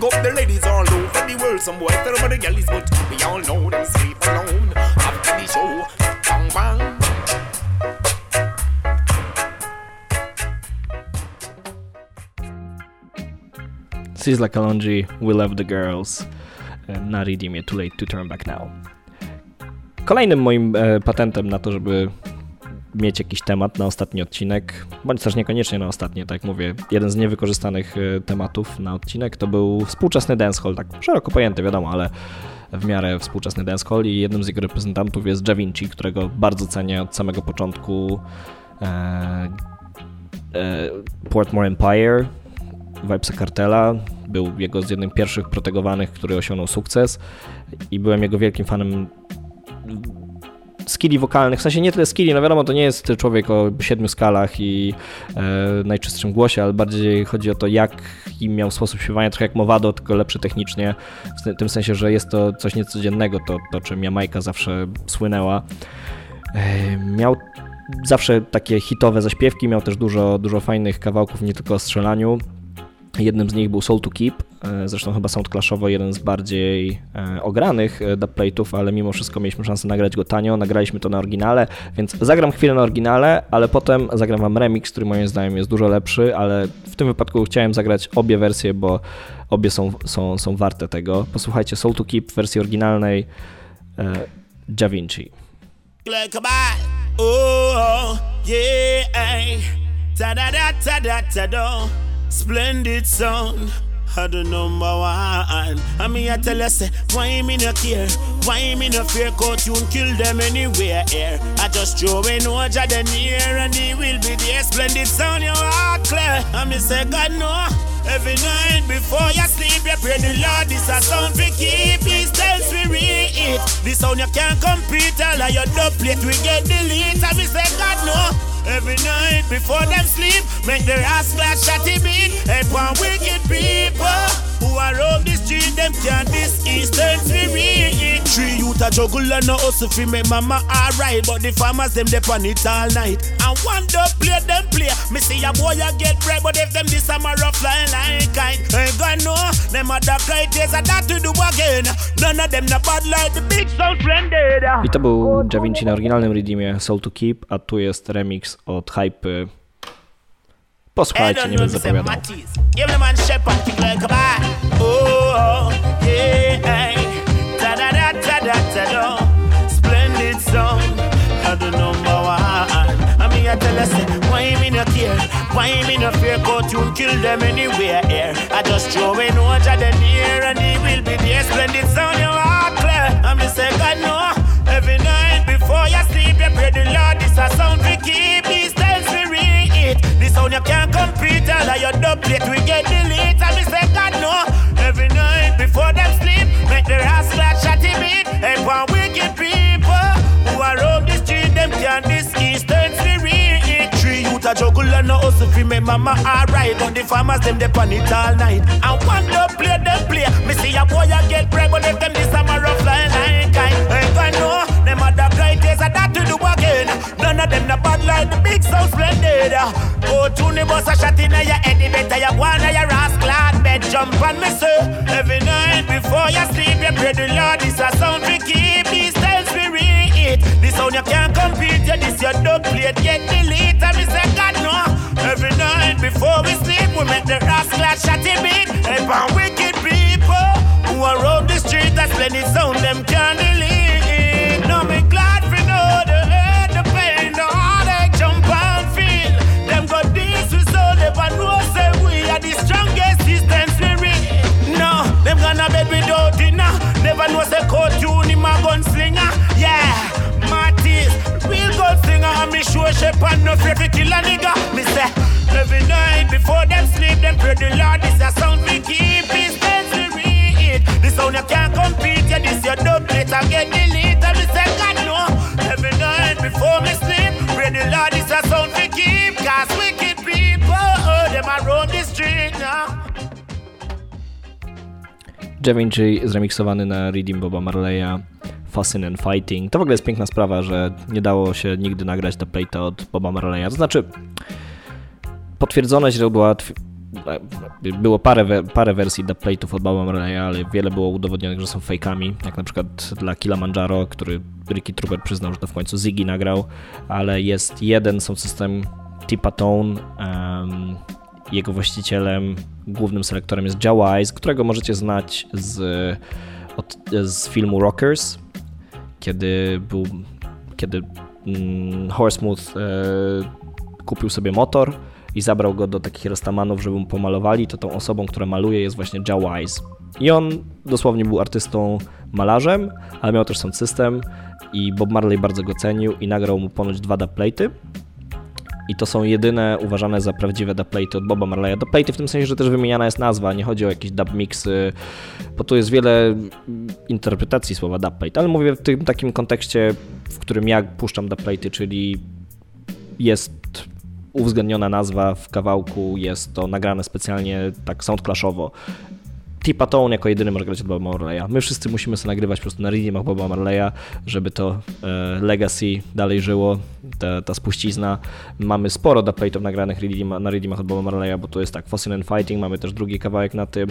big up the ladies all over the world. Some tell about the girlies, but we all know them sleep alone. After the show, bang bang. Sisla Kalonji, We Love the Girls. Uh, na Redeemie, Too Late to Turn Back Now. Kolejnym moim e, patentem na to, żeby mieć jakiś temat na ostatni odcinek, bądź też niekoniecznie na ostatnie, tak mówię, jeden z niewykorzystanych e, tematów na odcinek to był współczesny dancehall, tak szeroko pojęty wiadomo, ale w miarę współczesny dancehall i jednym z jego reprezentantów jest Javinci, którego bardzo cenię od samego początku e, e, Portmore Empire, Vibesa Cartela, był jego z jednym pierwszych protegowanych, który osiągnął sukces i byłem jego wielkim fanem skilli wokalnych, w sensie nie tyle skilli, no wiadomo, to nie jest człowiek o siedmiu skalach i e, najczystszym głosie, ale bardziej chodzi o to, jak im miał sposób śpiewania, trochę jak Movado, tylko lepszy technicznie, w tym sensie, że jest to coś niecodziennego, to, to czym Jamajka zawsze słynęła. E, miał zawsze takie hitowe zaśpiewki, miał też dużo, dużo fajnych kawałków, nie tylko o strzelaniu. Jednym z nich był Soul to Keep, e, zresztą chyba soundclashowo jeden z bardziej e, ogranych e, dubplate'ów, ale mimo wszystko mieliśmy szansę nagrać go tanio, nagraliśmy to na oryginale, więc zagram chwilę na oryginale, ale potem zagram wam remix, który moim zdaniem jest dużo lepszy, ale w tym wypadku chciałem zagrać obie wersje, bo obie są, są, są warte tego. Posłuchajcie Soul to Keep w wersji oryginalnej Da Vinci. Oh, yeah, Splendid sound. I the number one. I mean, I tell you, say, why me no care? Why me no fear? Cause you kill them anywhere here. I just throw in no the near and he will be there. Splendid sound, you are clear. I mean, say, God, no. Every night before you sleep, you pray the Lord. This a sound we keep. Please tell me read. This sound you can't compete. All of your dub plate we get delete. I mean, say, God, no. Every night before them sleep, make their ass glass shotty beat. And one wicked people are on the street, them can't this Eastern spirit. Three youth a juggle and no hustle fi make mama alright, but the farmers them dep on it all night. And one dub play them play. Me see a boy a get bread, but if them this summer rough flying like kite, ain't got no. Them other criteria that to do again. None of them na bad like the big soul friended. I to był na oryginalnym redeemie Soul to Keep, a tu jest remix od Hype. Posłuchajcie, nie będę zapowiadał. Why me no fear? Go tune kill them anywhere here. I just throw in watch at the near and he will be there. Splendid sound, you are clear. I'm the second, no. Every night before you sleep, you pray the Lord. This a sound we keep. These times we read it. This sound you can't compete. All of your dub we get delete. And a juggle and no hustle fi make mama alright. But the farmers them depend it all night. And one dub play them play. Me see a boy a get but if them this summer rough flying like kite. Ain't gonna know them other bright days are that to do again. None of them the bad like the big so splendid. Oh, to the bus a shot in your head, better you go on your rascal bed, jump on me sir. Every night before you sleep, you pray the Lord. This a sound we keep. These times we read This sound you can't compete. Yeah, this your dub plate get delete. And me say before we sleep, we make the rascal shotty beat. Help on wicked people who are on the street. That's plenty sound them can't delete. No, me glad for know the hurt, the pain, the heartache, jump and feel. Them got this we so never know say we are the strongest system spirit. No, them gonna bed without dinner. Never know say cartoon him a gunslinger. Yeah, Mattis, real gunslinger. And me sure shape and no fear to kill a nigga. Me say every night before them sleep, them pray the Lord. This a sound we keep. His spirit. This sound you can't compete. Yeah, this your dub plate and get delete. And me no. Every night before me sleep, pray the Lord. This a sound we keep. Cause wicked people, oh, them a run the street now. Javinci zremiksowany na Redeem Boba Marleya Fascin and Fighting. To w ogóle jest piękna sprawa, że nie dało się nigdy nagrać do playta od Boba Marleya. To znaczy, potwierdzone źródła było parę, parę wersji dubplate'ów od Boba Marleya, ale wiele było udowodnionych, że są fejkami, jak na przykład dla Kilimanjaro, który Ricky Trooper przyznał, że to w końcu Ziggy nagrał, ale jest jeden sound system Tipa Tone um, Jego właścicielem, głównym selektorem jest Joe Wise, którego możecie znać z, od, z filmu Rockers, kiedy był, kiedy mm, e, kupił sobie motor i zabrał go do takich rastamanów, żeby mu pomalowali, to tą osobą, która maluje jest właśnie Joe. I on dosłownie był artystą, malarzem, ale miał też sound system i Bob Marley bardzo go cenił i nagrał mu ponoć dwa dubplate'y. I to są jedyne uważane za prawdziwe dubplate'y od Boba Marleya. Dubplate'y w tym sensie, że też wymieniana jest nazwa, nie chodzi o jakieś dub mixy, bo tu jest wiele interpretacji słowa dubplate, ale mówię w tym takim kontekście, w którym ja puszczam dubplate'y, czyli jest uwzględniona nazwa w kawałku, jest to nagrane specjalnie tak soundclashowo. Tipa Tone jako jedyny może grać od Boba Marleya. My wszyscy musimy sobie nagrywać po prostu na rhythmach Boba Marleya, żeby to e, legacy dalej żyło, ta, ta spuścizna. Mamy sporo dubplate'ów nagranych na rhythmach od Boba Marleya, bo to jest tak Fossil and Fighting, mamy też drugi kawałek na tym,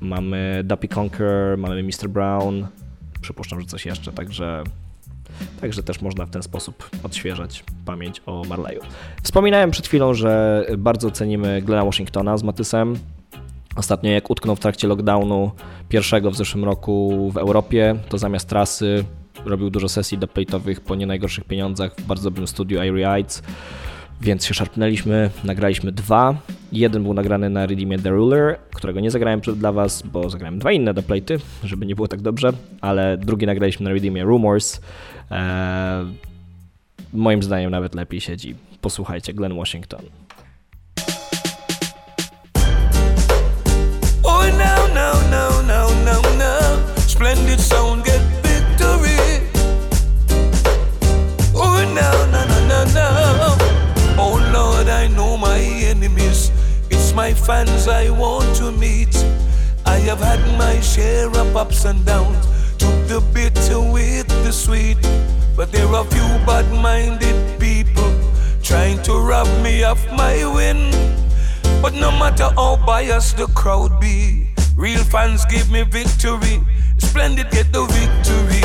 mamy Duppy Conquer, mamy Mr. Brown, przypuszczam, że coś jeszcze, także Także też można w ten sposób odświeżać pamięć o Marleyu. Wspominałem przed chwilą, że bardzo cenimy Glena Washingtona z Matysem. Ostatnio jak utknął w trakcie lockdownu pierwszego w zeszłym roku w Europie, to zamiast trasy robił dużo sesji dubplate'owych po nie najgorszych pieniądzach w bardzo dobrym studiu Airy Heights, więc się szarpnęliśmy, nagraliśmy dwa. Jeden był nagrany na Redeemie The Ruler, którego nie zagrałem dla was, bo zagrałem dwa inne dubplate'y, żeby nie było tak dobrze, ale drugi nagraliśmy na Redeemie Rumors. Moim zdaniem nawet lepiej siedzi. Posłuchajcie, Glenn Washington. my fans I want to meet. I have had my share of ups and downs. The bitter with the sweet. But there are few bad minded people trying to rob me of my win. But no matter how biased the crowd be, real fans give me victory. Splendid get the victory.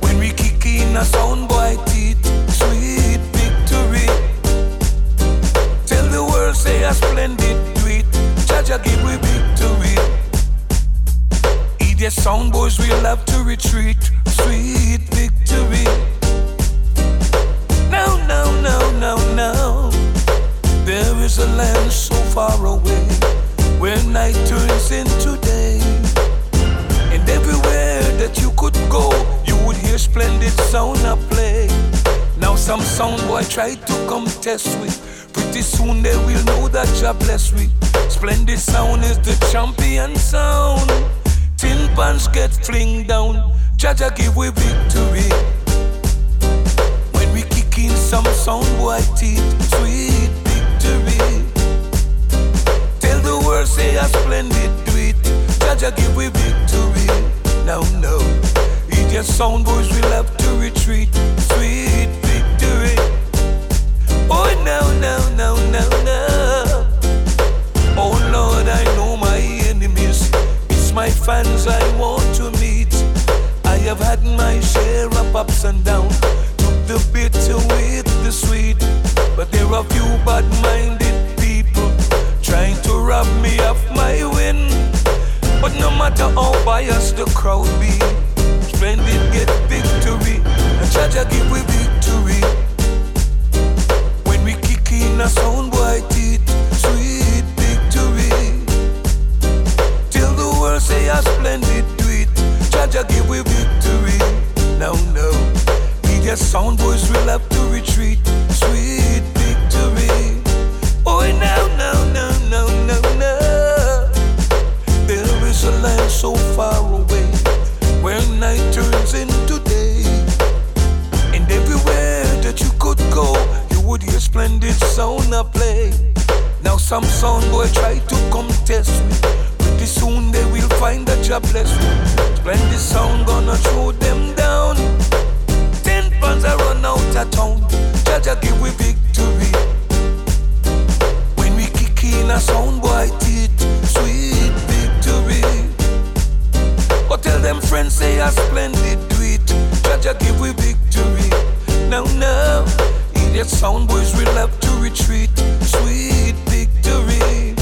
When we kick in a sound boy teeth, sweet victory. Tell the world say a splendid tweet. Jaja give we victory. Idiot sound boys will have to retreat. Sweet victory. No, no, no, no, no. There is a land so far away where night turns into day. And everywhere that you could go, you would hear splendid sound a play. Now some sound boy try to come test with. Pretty soon they will know that you're blessed with. Splendid sound is the champion sound. Tin pans get fling down. Jaja give we victory. When we kick in some sound boy teeth, sweet victory. Tell the world say a splendid it. Jaja give we victory. No, no. Idiot sound boys will have to retreat. Sweet victory. Oh, no, no, no, no, no. My fans I want to meet. I have had my share of ups and downs. Took the bitter with the sweet. But there are few bad minded people trying to rob me of my win. But no matter how biased the crowd be, splendid get victory, and Jaja give we victory. When we kick in a sound boy teeth, a splendid it, Jaja give we victory. No, no, media sound boys will have to retreat, sweet victory. Oh, no, no, no, no, no, no. There is a land so far away where night turns into day. And everywhere that you could go, you would hear splendid sound a play. Now some sound boy try to contest me. Pretty soon they will find that the jobless. Splendid sound gonna shoot them down. Ten pounds are run out of town. Jaja give we victory. When we kick in a sound boy teeth, sweet victory. Go tell them friends say a splendid tweet. Jaja give we victory. Now now, idiot sound boys we love to retreat. Sweet victory.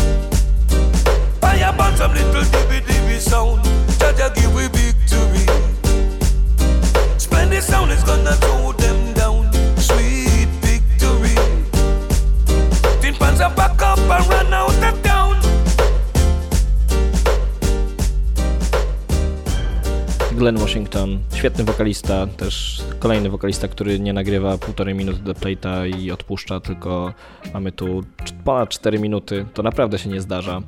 Fire some little DVD. sound. Jaja give we victory. Spend sound is gonna throw them down. Sweet victory. Tin pans are back up and run out of town. Glenn Washington, świetny wokalista, też kolejny wokalista, który nie nagrywa półtorej minuty do plate'a i odpuszcza, tylko mamy tu ponad 4 minuty. To naprawdę się nie zdarza.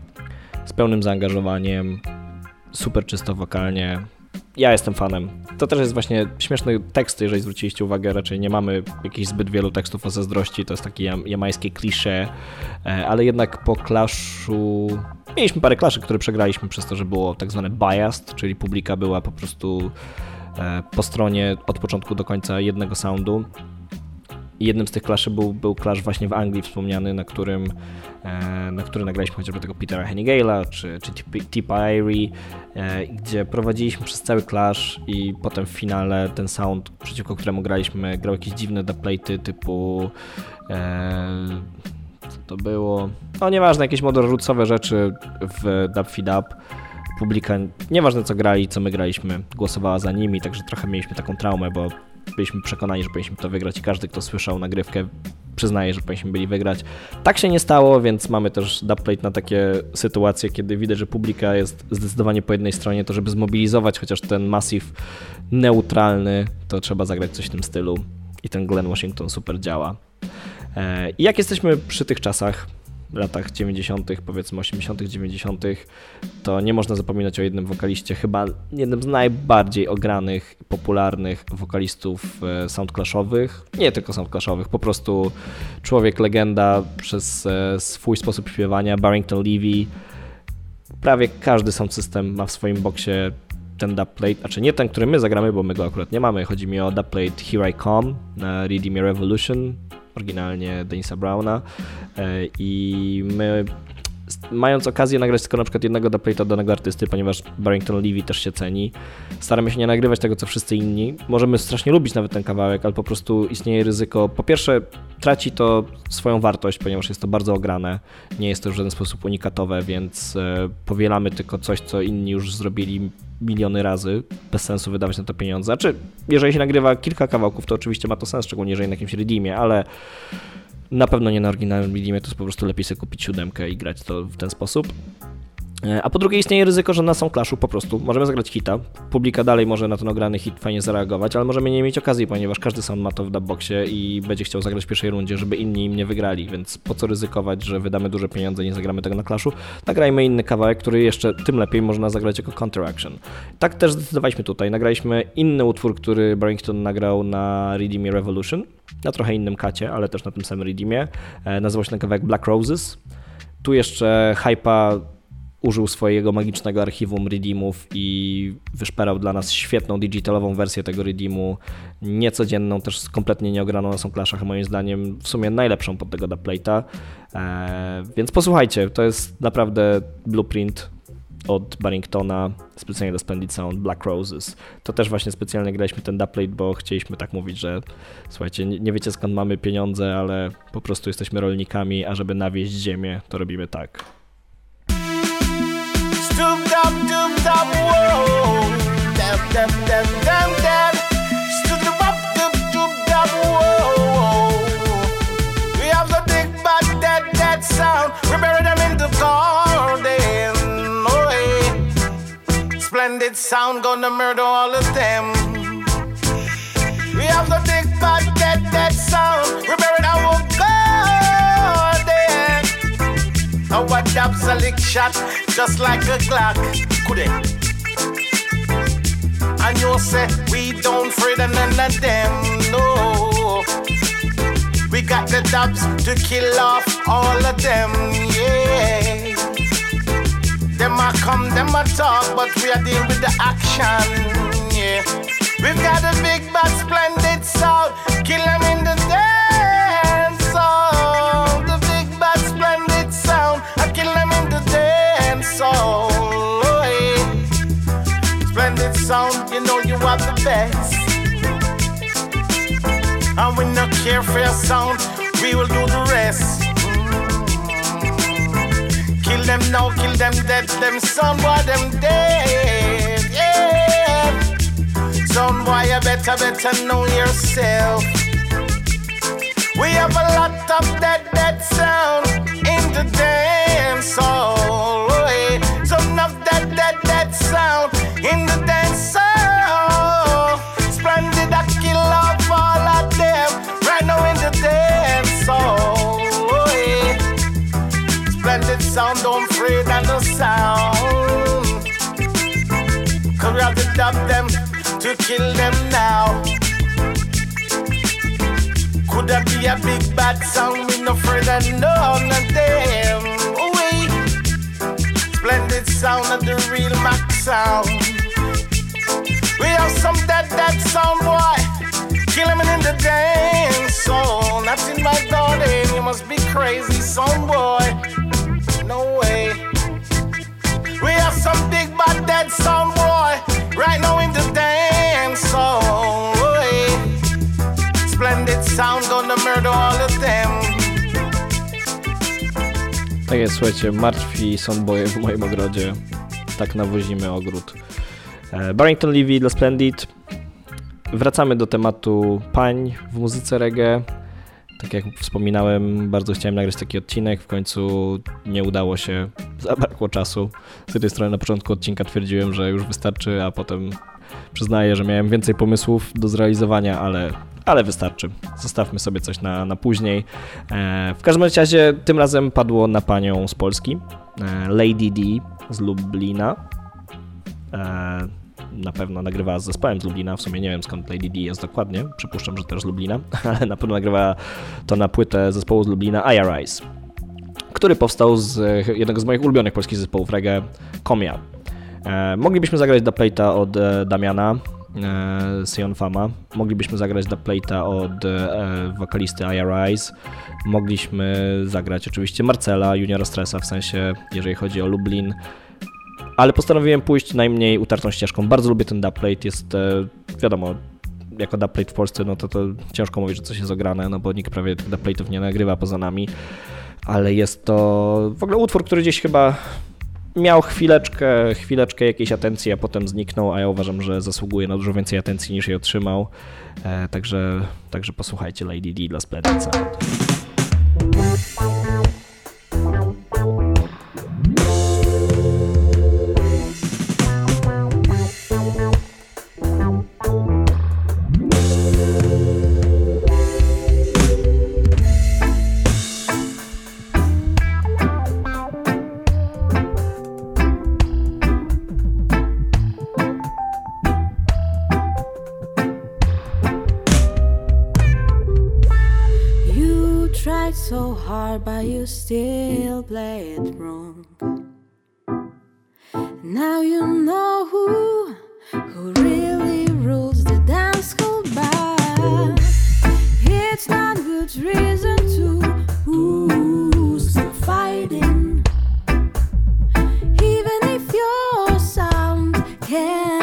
Z pełnym zaangażowaniem, super czysto wokalnie, ja jestem fanem. To też jest właśnie śmieszny tekst, jeżeli zwróciliście uwagę, raczej nie mamy jakichś zbyt wielu tekstów o zazdrości, to jest takie jam jamańskie klisze, e, ale jednak po klaszu mieliśmy parę klaszy, które przegraliśmy przez to, że było tak zwane biased, czyli publika była po prostu e, po stronie od początku do końca jednego soundu. Jednym z tych klaszy był, był klasz właśnie w Anglii wspomniany, na którym E, na który nagraliśmy chociażby tego Petera Hennigala czy, czy Tipa Airy, e, gdzie prowadziliśmy przez cały clash i potem w finale ten sound, przeciwko któremu graliśmy, grał jakieś dziwne dubplaty typu e, co to było? No nieważne, jakieś modorzucowe rzeczy w Dub Feed Up. Publika, nieważne co grali, co my graliśmy, głosowała za nimi, także trochę mieliśmy taką traumę, bo byliśmy przekonani, że powinniśmy to wygrać i każdy, kto słyszał nagrywkę, przyznaje, że powinniśmy byli wygrać. Tak się nie stało, więc mamy też dubplate na takie sytuacje, kiedy widać, że publika jest zdecydowanie po jednej stronie, to żeby zmobilizować chociaż ten masyw neutralny, to trzeba zagrać coś w tym stylu i ten Glen Washington super działa. E, I jak jesteśmy przy tych czasach, latach 90., powiedzmy 80., 90., to nie można zapominać o jednym wokaliście, chyba jednym z najbardziej ogranych, popularnych wokalistów e, soundclashowych. Nie tylko soundclashowych, po prostu człowiek legenda przez e, swój sposób śpiewania, Barrington Levy. Prawie każdy sound system ma w swoim boksie ten dubplate, znaczy nie ten, który my zagramy, bo my go akurat nie mamy. Chodzi mi o dubplate Here I Come na Redeem Revolution, oryginalnie Denisa Browna e, i my mając okazję nagrać tylko na przykład jednego dubplate'a danego artysty, ponieważ Barrington Levy też się ceni, staramy się nie nagrywać tego, co wszyscy inni. Możemy strasznie lubić nawet ten kawałek, ale po prostu istnieje ryzyko. Po pierwsze, traci to swoją wartość, ponieważ jest to bardzo ograne. Nie jest to w żaden sposób unikatowe, więc e, powielamy tylko coś, co inni już zrobili miliony razy. Bez sensu wydawać na to pieniądze. Znaczy, jeżeli się nagrywa kilka kawałków, to oczywiście ma to sens, szczególnie jeżeli na jakimś redeemie, ale na pewno nie na oryginalnym redeemie, to jest po prostu lepiej sobie kupić siódemkę i grać to w ten sposób. E, a po drugie istnieje ryzyko, że na są Clashu po prostu możemy zagrać hita, publika dalej może na ten ograny hit fajnie zareagować, ale możemy nie mieć okazji, ponieważ każdy sound ma to w dubboxie i będzie chciał zagrać w pierwszej rundzie, żeby inni im nie wygrali, więc po co ryzykować, że wydamy duże pieniądze i nie zagramy tego na Clashu? Nagrajmy inny kawałek, który jeszcze tym lepiej można zagrać jako counteraction. Tak też zdecydowaliśmy tutaj. Nagraliśmy inny utwór, który Barrington nagrał na Redeemie Revolution, na trochę innym kacie, ale też na tym samym Redeemie. E, nazywał się ten kawałek Black Roses. Tu jeszcze hypa użył swojego magicznego archiwum redeemów i wyszperał dla nas świetną digitalową wersję tego redeemu, niecodzienną, też kompletnie nieograną na są klaszach, moim zdaniem w sumie najlepszą pod tego dubplate'a. Eee, więc posłuchajcie, to jest naprawdę blueprint od Barringtona, specjalnie do Splendid Sound, Black Roses. To też właśnie specjalnie graliśmy ten dubplate, bo chcieliśmy tak mówić, że słuchajcie, nie, nie wiecie skąd mamy pieniądze, ale po prostu jesteśmy rolnikami, a żeby nawieźć ziemię, to robimy tak. Doom dum whoa. Dum dum dum dum dum. Stood up doom doom dum whoa. We have the big bad dead dead sound. We bury them in the garden. Oh hey. Splendid sound gonna murder all of them. We have the big bad dead dead sound. We bury our Our dabs a lick shot, just like a Glock. Could it? And you say we don't afraid of none of them, no. We got the dubs to kill off all of them, yeah. Them a come, them a talk, but we are dealing with the action, yeah. We've got a big bad splendid sound, kill them in the dance sound, are the best. And we not care for your sound, we will do the rest. Kill them now, kill them dead, them son boy, them dead. Yeah. Son boy, you better, better know yourself. We have a lot of dead, dead sound in the dance hall. To kill them now. Could that be a big bad sound? We no further none of them. We splendid sound of the real Mac sound. We have some dead dead sound boy. Kill him in the dance song. That's in my garden. You must be crazy, son boy. No way. We have some big bad dead sound Tak jest, słuchajcie, martwi soundboye w moim ogrodzie. Tak nawozimy ogród. E, Barrington Levy dla Splendid. Wracamy do tematu pań w muzyce reggae. Tak jak wspominałem, bardzo chciałem nagrać taki odcinek, w końcu nie udało się, zabrakło czasu. Z jednej strony na początku odcinka twierdziłem, że już wystarczy, a potem przyznaję, że miałem więcej pomysłów do zrealizowania, ale, ale wystarczy. Zostawmy sobie coś na, na później. E, w każdym razie tym razem padło na panią z Polski, e, Lady D z Lublina. E, na pewno nagrywała z zespołem z Lublina, w sumie nie wiem skąd Lady D jest dokładnie, przypuszczam, że też z Lublina, ale na pewno nagrywała to na płytę zespołu z Lublina IRIs, który powstał z jednego z moich ulubionych polskich zespołów reggae, Komia. E, moglibyśmy zagrać da Plate'a od e, Damiana, e, Sion Fama, moglibyśmy zagrać da Plate'a od wokalisty IRIs, mogliśmy zagrać oczywiście Marcela, Juniora Stressa, w sensie jeżeli chodzi o Lublin, ale postanowiłem pójść najmniej utartą ścieżką. Bardzo lubię ten dubplate, jest wiadomo, jako dubplate w Polsce, no to, to ciężko mówić, że coś jest ograne, no bo nikt prawie tych dubplate'ów nie nagrywa poza nami, ale jest to w ogóle utwór, który gdzieś chyba miał chwileczkę, chwileczkę jakiejś atencji, a potem zniknął, a ja uważam, że zasługuje na dużo więcej atencji niż jej otrzymał. E, także, także posłuchajcie Lady D dla Splendid. Still play it wrong. Now you know who who really rules the dance hall bar. It's not good reason to who's fighting, even if your sound cannot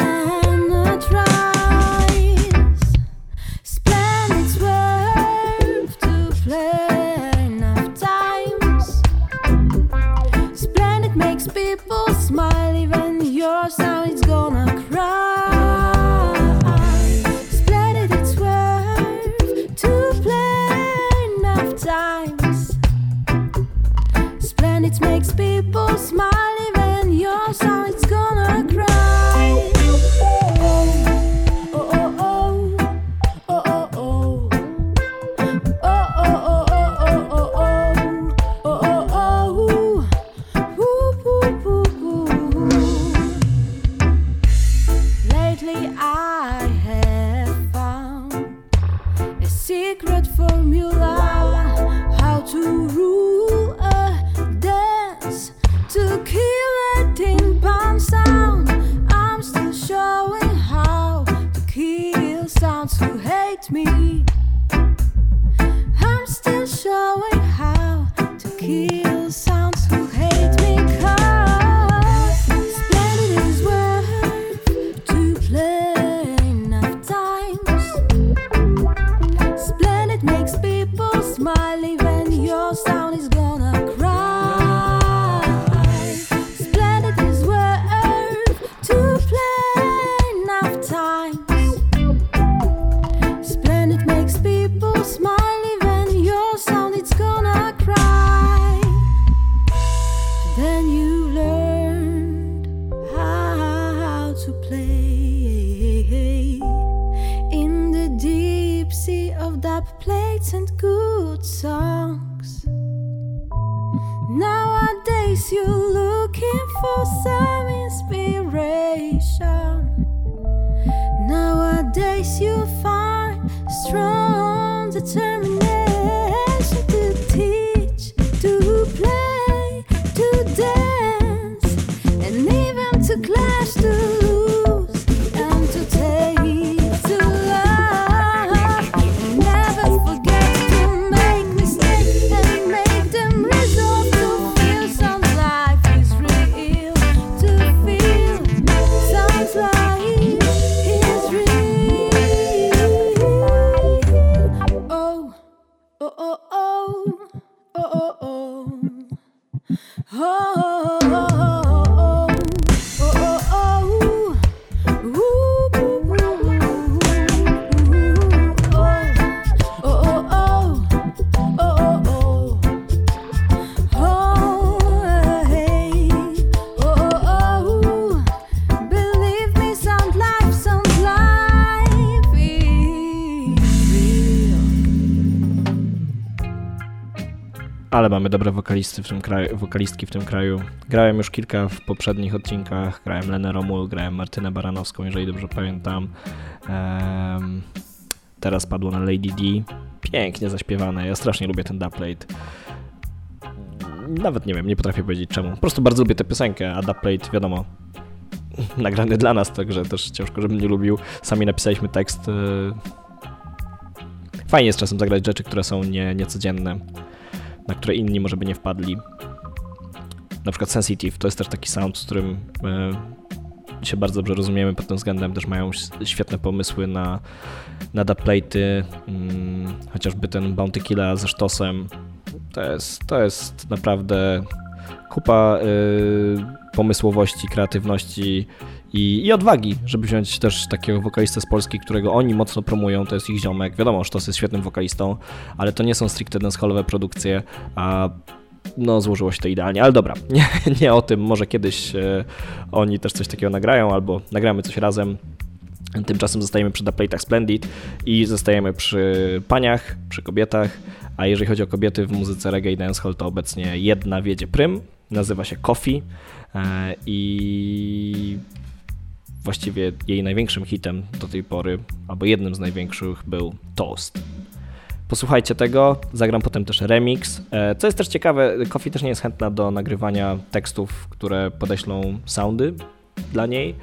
mamy dobre wokalisty w tym kraju, wokalistki w tym kraju. Grałem już kilka w poprzednich odcinkach, grałem Lenę Romul, grałem Martynę Baranowską, jeżeli dobrze pamiętam. Um, teraz padło na Lady D. Pięknie zaśpiewane, ja strasznie lubię ten dubplate. Nawet nie wiem, nie potrafię powiedzieć czemu. Po prostu bardzo lubię tę piosenkę, a dubplate, wiadomo, nagrany dla nas, także też ciężko, żebym nie lubił. Sami napisaliśmy tekst. Y, fajnie jest czasem zagrać rzeczy, które są nie, niecodzienne na które inni może by nie wpadli. Na przykład Sensitive to jest też taki sound, z którym e, się bardzo dobrze rozumiemy pod tym względem, też mają świetne pomysły na, na dubplate'y, mm, chociażby ten Bounty Killa ze sztosem. To jest, to jest naprawdę kupa y, pomysłowości, kreatywności i, i, odwagi, żeby wziąć też takiego wokalistę z Polski, którego oni mocno promują, to jest ich ziomek. Wiadomo, że to jest świetnym wokalistą, ale to nie są stricte dancehallowe produkcje, a no złożyło się to idealnie, ale dobra, nie, nie o tym, może kiedyś e, oni też coś takiego nagrają, albo nagramy coś razem. Tymczasem zostajemy przy The Plate'ach Splendid i zostajemy przy paniach, przy kobietach, a jeżeli chodzi o kobiety w muzyce reggae i dancehall, to obecnie jedna wiedzie prym, nazywa się Coffee e, i właściwie jej największym hitem do tej pory, albo jednym z największych był Toast. Posłuchajcie tego, zagram potem też remix. E, co jest też ciekawe, Kofi też nie jest chętna do nagrywania tekstów, które podeślą soundy dla niej.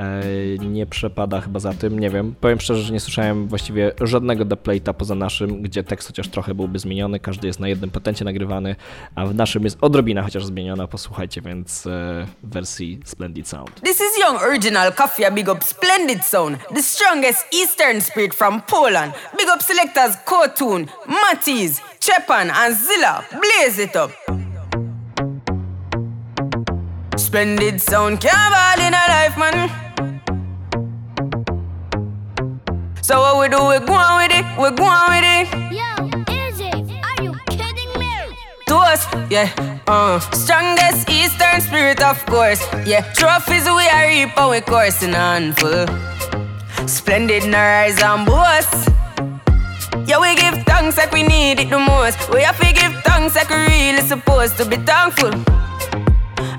E, nie przepada chyba za tym, nie wiem. Powiem szczerze, że nie słyszałem właściwie żadnego dubplate'a poza naszym, gdzie tekst chociaż trochę byłby zmieniony, każdy jest na jednym patencie nagrywany, a w naszym jest odrobina chociaż zmieniona, posłuchajcie więc e, wersji Splendid Sound. This is Young Original Coffee, big up Splendid Sound, the strongest Eastern spirit from Poland. Big up selectors Kotun, Matties, Chepan and Zilla, blaze it up. Splendid sound, can't in a life, man. So what we do, we go on with it, we go on with it. Yo, Izzy, are you kidding me? To us, yeah, uh, strongest Eastern spirit, of course. Yeah, trophies we are reap and we coursing on full. Splendid in our eyes and boast. Yeah, we give thanks like we need it the most. We have to give thanks like we really supposed to be thankful.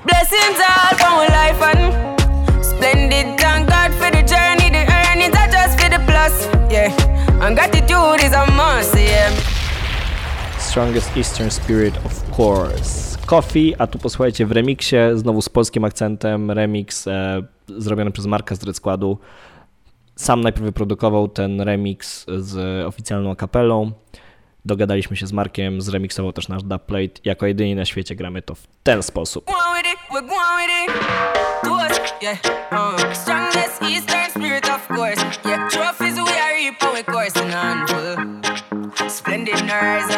Blessings all for our life and splendid. And gratitude is a must. Yeah. Strongest Eastern Spirit, of course. Coffee, a tu posłuchajcie w remiksie, znowu z polskim akcentem, remix e, zrobiony przez Marka z Dread Składu. Sam najpierw wyprodukował ten remix z oficjalną kapelą. Dogadaliśmy się z Markiem, zremiksował też nasz dubplate. Jako jedyni na świecie gramy to w ten sposób. Uh, strongest Eastern spirit, of course. Yeah, full. Splendid in our eyes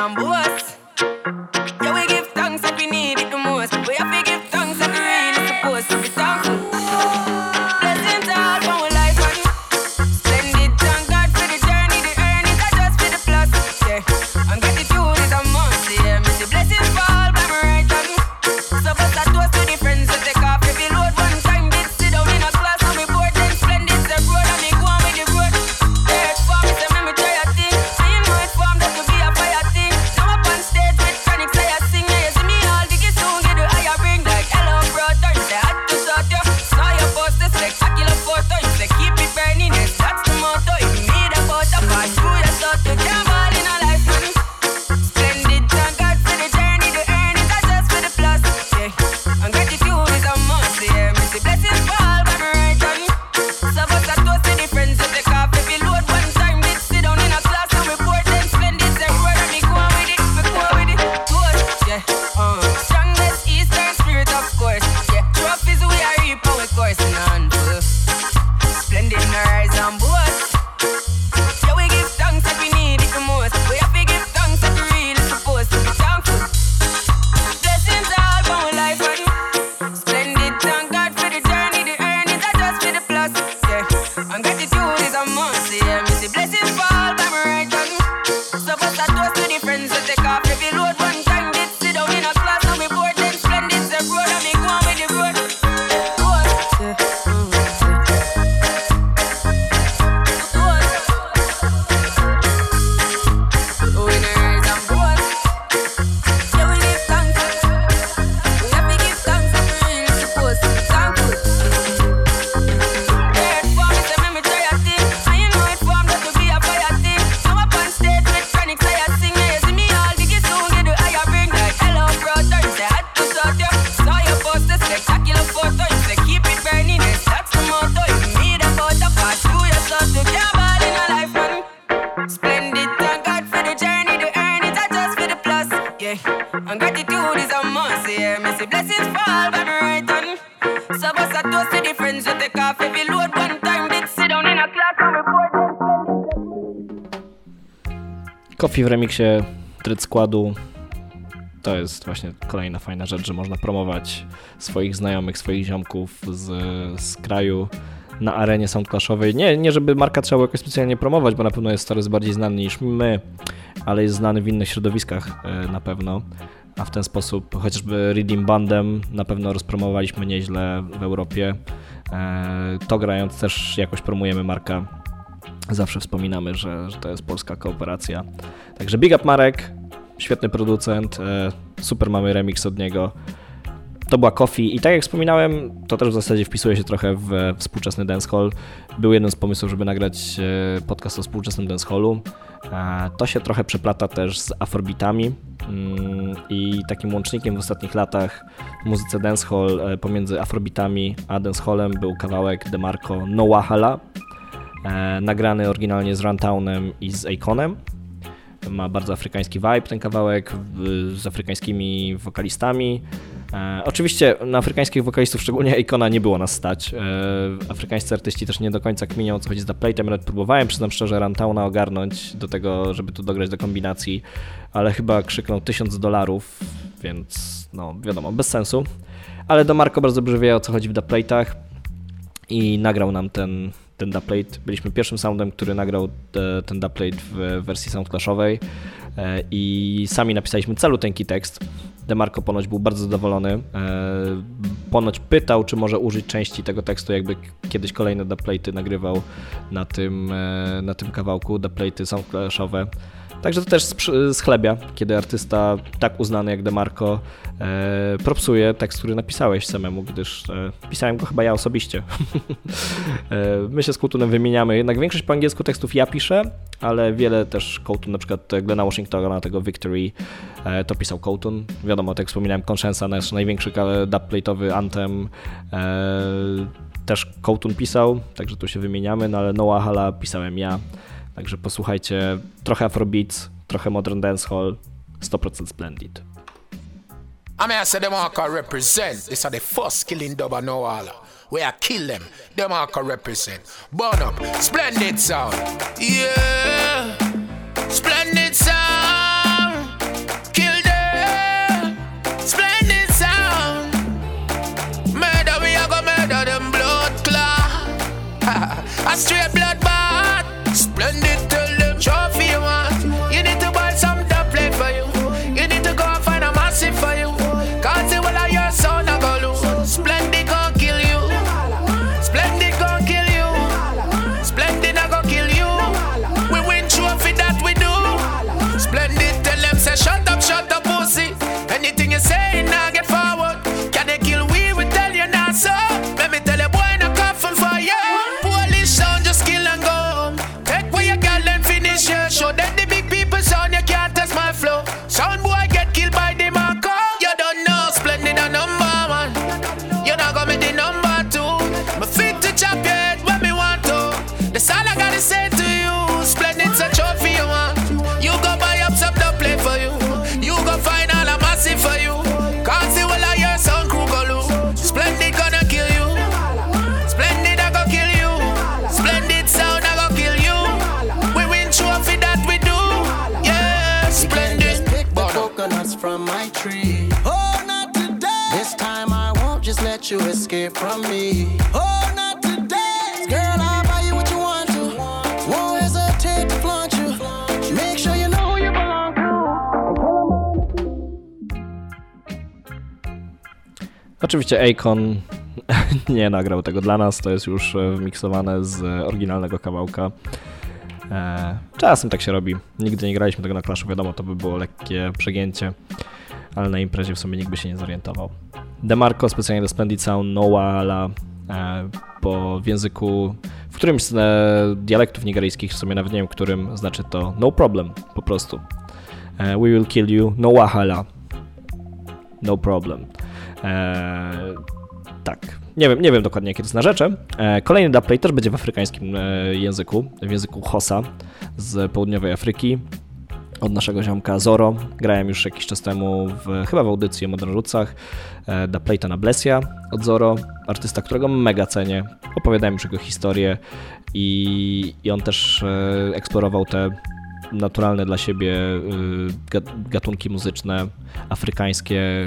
W remiksie tryt składu to jest właśnie kolejna fajna rzecz, że można promować swoich znajomych, swoich ziomków z, z kraju na arenie soundclashowej. Nie, nie, żeby marka trzeba było jakoś specjalnie promować, bo na pewno jest Torres bardziej znany niż my, ale jest znany w innych środowiskach e, na pewno. A w ten sposób chociażby Redeem Bandem na pewno rozpromowaliśmy nieźle w Europie. E, To grając też jakoś promujemy markę zawsze wspominamy, że, że to jest polska kooperacja. Także Big Up Marek, świetny producent, e, super mamy remix od niego. To była Coffee i tak jak wspominałem, to też w zasadzie wpisuje się trochę w współczesny dancehall. Był jeden z pomysłów, żeby nagrać e, podcast o współczesnym dancehallu. E, To się trochę przeplata też z afrobeatami mm, i takim łącznikiem w ostatnich latach w muzyce dancehall e, pomiędzy afrobeatami a dancehallem był kawałek DeMarco No Wahala, e, nagrany oryginalnie z Runtownem i z Aconem. Ma bardzo afrykański vibe ten kawałek z afrykańskimi wokalistami. E, oczywiście na afrykańskich wokalistów, szczególnie Akona, nie było nas stać. E, afrykańscy artyści też nie do końca kminią, co chodzi z Playtem. Nawet próbowałem, przyznam szczerze, Rantowna ogarnąć do tego, żeby tu dograć do kombinacji, ale chyba krzyknął 1000 dolarów, więc no wiadomo, bez sensu. Ale do Marko bardzo dobrze wie, o co chodzi w Playtach i nagrał nam ten, ten dubplate. Byliśmy pierwszym soundem, który nagrał te, ten dubplate w wersji soundclashowej e, i sami napisaliśmy caluteńki tekst. Demarco ponoć był bardzo zadowolony. E, Ponoć pytał, czy może użyć części tego tekstu, jakby kiedyś kolejne dubplaty nagrywał na tym, e, na tym kawałku, dubplaty soundclashowe. Także to też schlebia, kiedy artysta tak uznany jak Demarco e, propsuje tekst, który napisałeś samemu, gdyż e, pisałem go chyba ja osobiście. e, my się z Kołtunem wymieniamy, jednak większość po angielsku tekstów ja piszę, ale wiele też Kołtun, na przykład Glena Washingtona, tego Victory, e, to pisał Kołtun. Wiadomo, tak jak wspominałem, Conscienza, nasz największy dubplate'owy anthem, e, też Kołtun pisał, także tu się wymieniamy, no ale Noah Hala pisałem ja. Także posłuchajcie, trochę Afrobeats, trochę Modern Dancehall, 100% Splendid. I mean, I say them all represent. This are the first killing dub of no Allah. Where I kill them, them all can represent. Burn up, splendid sound. Yeah, splendid sound. Kill them, splendid sound. Murder, we are gonna murder them blood clot. A straight blood Oczywiście Akon nie nagrał tego dla nas, to jest już e, wmiksowane z oryginalnego kawałka. E, czasem tak się robi. Nigdy nie graliśmy tego na Clashu, wiadomo, to by było lekkie przegięcie, ale na imprezie w sumie nikt by się nie zorientował. Demarco specjalnie do Splendid Sound, Noala, e, bo w języku, w którymś z e, dialektów nigeryjskich, w sumie nawet nie wiem którym, znaczy to no problem, po prostu. E, we will kill you, no wahala, no problem. E, tak, nie wiem, nie wiem dokładnie jakie to jest narzecze. E, kolejny dubplay też będzie w afrykańskim e, języku, w języku Hosa z południowej Afryki od naszego ziomka Zoro. Grałem już jakiś czas temu w, chyba w audycji o Modern Rootsach. E, Dubplate'a na Blesia od Zoro, artysta, którego mega cenię. Opowiadałem już jego historię i, i on też eksplorował te naturalne dla siebie ga- gatunki muzyczne, afrykańskie,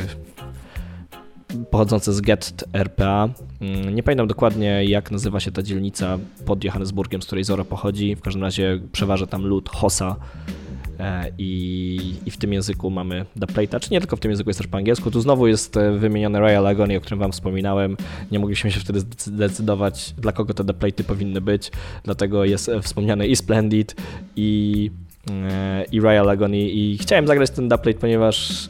pochodzące z Get RPA. Mm, Nie pamiętam dokładnie, jak nazywa się ta dzielnica pod Johannesburgiem, z której Zoro pochodzi. W każdym razie przeważa tam lud Hosa. E, I, I w tym języku mamy dubplate'a, czy nie tylko w tym języku, jest też po angielsku. Tu znowu jest e, wymieniony Royal Agony, o którym wam wspominałem. Nie mogliśmy się wtedy zdecydować, dla kogo te dubplate'y powinny być, dlatego jest e, wspomniany i Splendid, i, i Royal Agony. I chciałem zagrać ten dubplate, ponieważ e,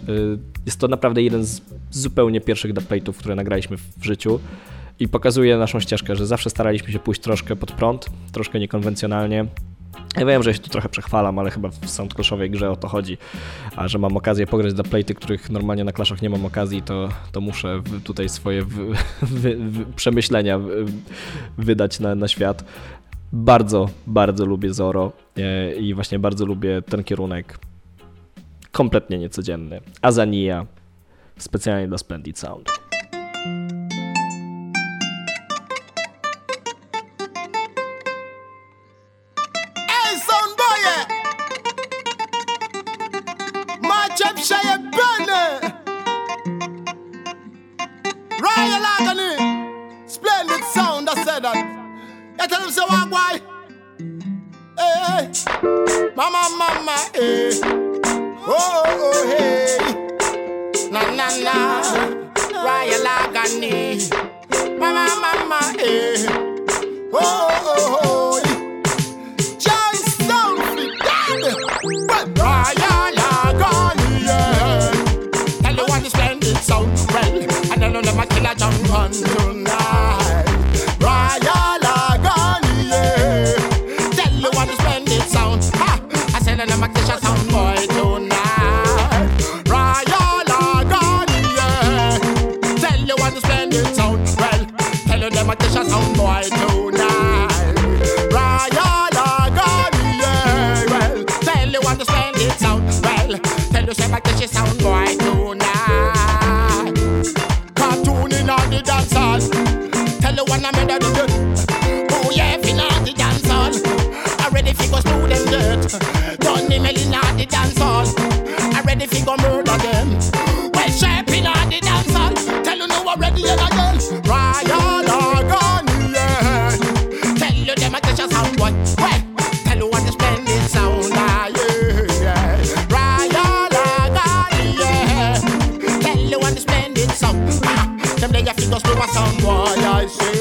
jest to naprawdę jeden z zupełnie pierwszych dubplate'ów, które nagraliśmy w życiu i pokazuje naszą ścieżkę, że zawsze staraliśmy się pójść troszkę pod prąd, troszkę niekonwencjonalnie. Ja wiem, że się tu trochę przechwalam, ale chyba w soundclashowej grze o to chodzi, a że mam okazję pograć do playty, których normalnie na klaszach nie mam okazji, to, to muszę w- tutaj swoje w, wy, wy, przemyślenia w- wydać na, na świat. Bardzo, bardzo lubię Zoro e, i właśnie bardzo lubię ten kierunek kompletnie niecodzienny. Azania, specjalnie dla Splendid Sound. Them they have to go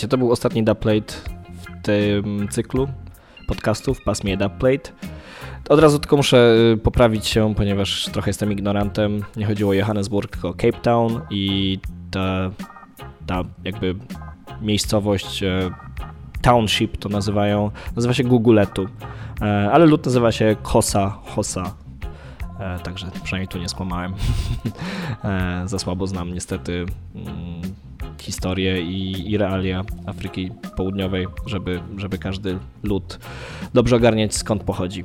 Słuchajcie, to był ostatni dubplate w tym cyklu podcastów pasmie dubplate. Od razu tylko muszę y, poprawić się, ponieważ trochę jestem ignorantem. Nie chodziło o Johannesburg, tylko o Cape Town i ta, ta jakby miejscowość, e, township to nazywają, nazywa się Guguletu, E, ale lud nazywa się Kosa Hosa. Także przynajmniej tu nie skłamałem. Za słabo znam niestety mm, historię i, i realia Afryki Południowej, żeby, żeby każdy lud dobrze ogarniać skąd pochodzi.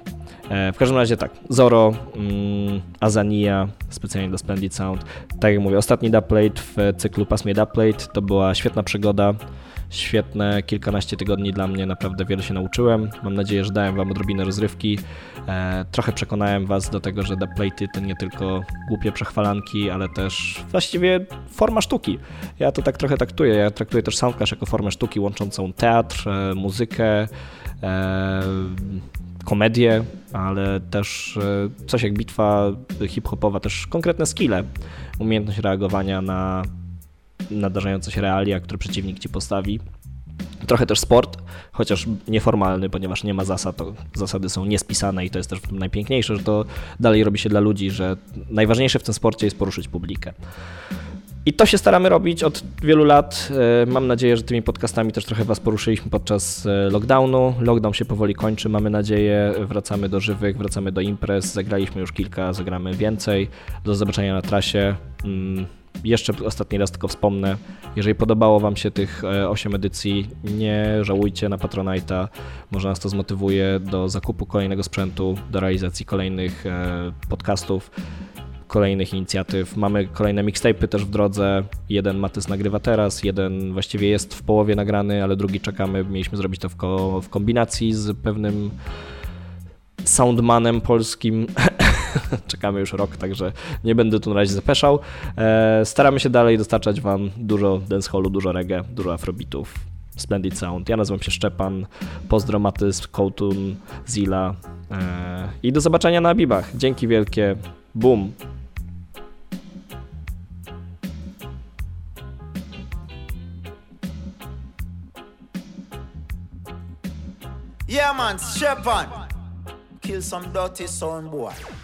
E, W każdym razie tak, Zoro, mm, Azania, specjalnie do Splendid Sound. Tak jak mówię, ostatni dubplate w cyklu pasmie dubplate to była świetna przygoda, świetne kilkanaście tygodni dla mnie, naprawdę wiele się nauczyłem. Mam nadzieję, że dałem Wam odrobinę rozrywki. E, trochę przekonałem Was do tego, że dubplaty to nie tylko głupie przechwalanki, ale też właściwie forma sztuki. Ja to tak trochę traktuję. Ja traktuję też Soundclash jako formę sztuki łączącą teatr, e, muzykę, e, komedię, ale też e, coś jak bitwa hip-hopowa, też konkretne skille, umiejętność reagowania na nadarzające się realia, które przeciwnik ci postawi. Trochę też sport, chociaż nieformalny, ponieważ nie ma zasad, to zasady są niespisane i to jest też najpiękniejsze, że to dalej robi się dla ludzi, że najważniejsze w tym sporcie jest poruszyć publikę. I to się staramy robić od wielu lat. E, Mam nadzieję, że tymi podcastami też trochę Was poruszyliśmy podczas e, lockdownu. Lockdown się powoli kończy, mamy nadzieję. Wracamy do żywych, wracamy do imprez. Zagraliśmy już kilka, zagramy więcej. Do zobaczenia na trasie. Jeszcze ostatni raz tylko wspomnę, jeżeli podobało Wam się tych e, 8 edycji, nie żałujcie na Patronite'a, może nas to zmotywuje do zakupu kolejnego sprzętu, do realizacji kolejnych e, podcastów, kolejnych inicjatyw. Mamy kolejne mixtape'y też w drodze, jeden Matys nagrywa teraz, jeden właściwie jest w połowie nagrany, ale drugi czekamy, mieliśmy zrobić to w, ko- w kombinacji z pewnym soundmanem polskim. Czekamy już rok, także nie będę tu na razie zapeszał. E, staramy się dalej dostarczać Wam dużo dancehallu, dużo reggae, dużo afrobitów. Splendid Sound. Ja nazywam się Szczepan. Pozdro Matys, Kołtun, Zila e, i do zobaczenia na Bibach. Dzięki wielkie. Boom. Yeah, man, Shepherd. Kill some dirty sound boy.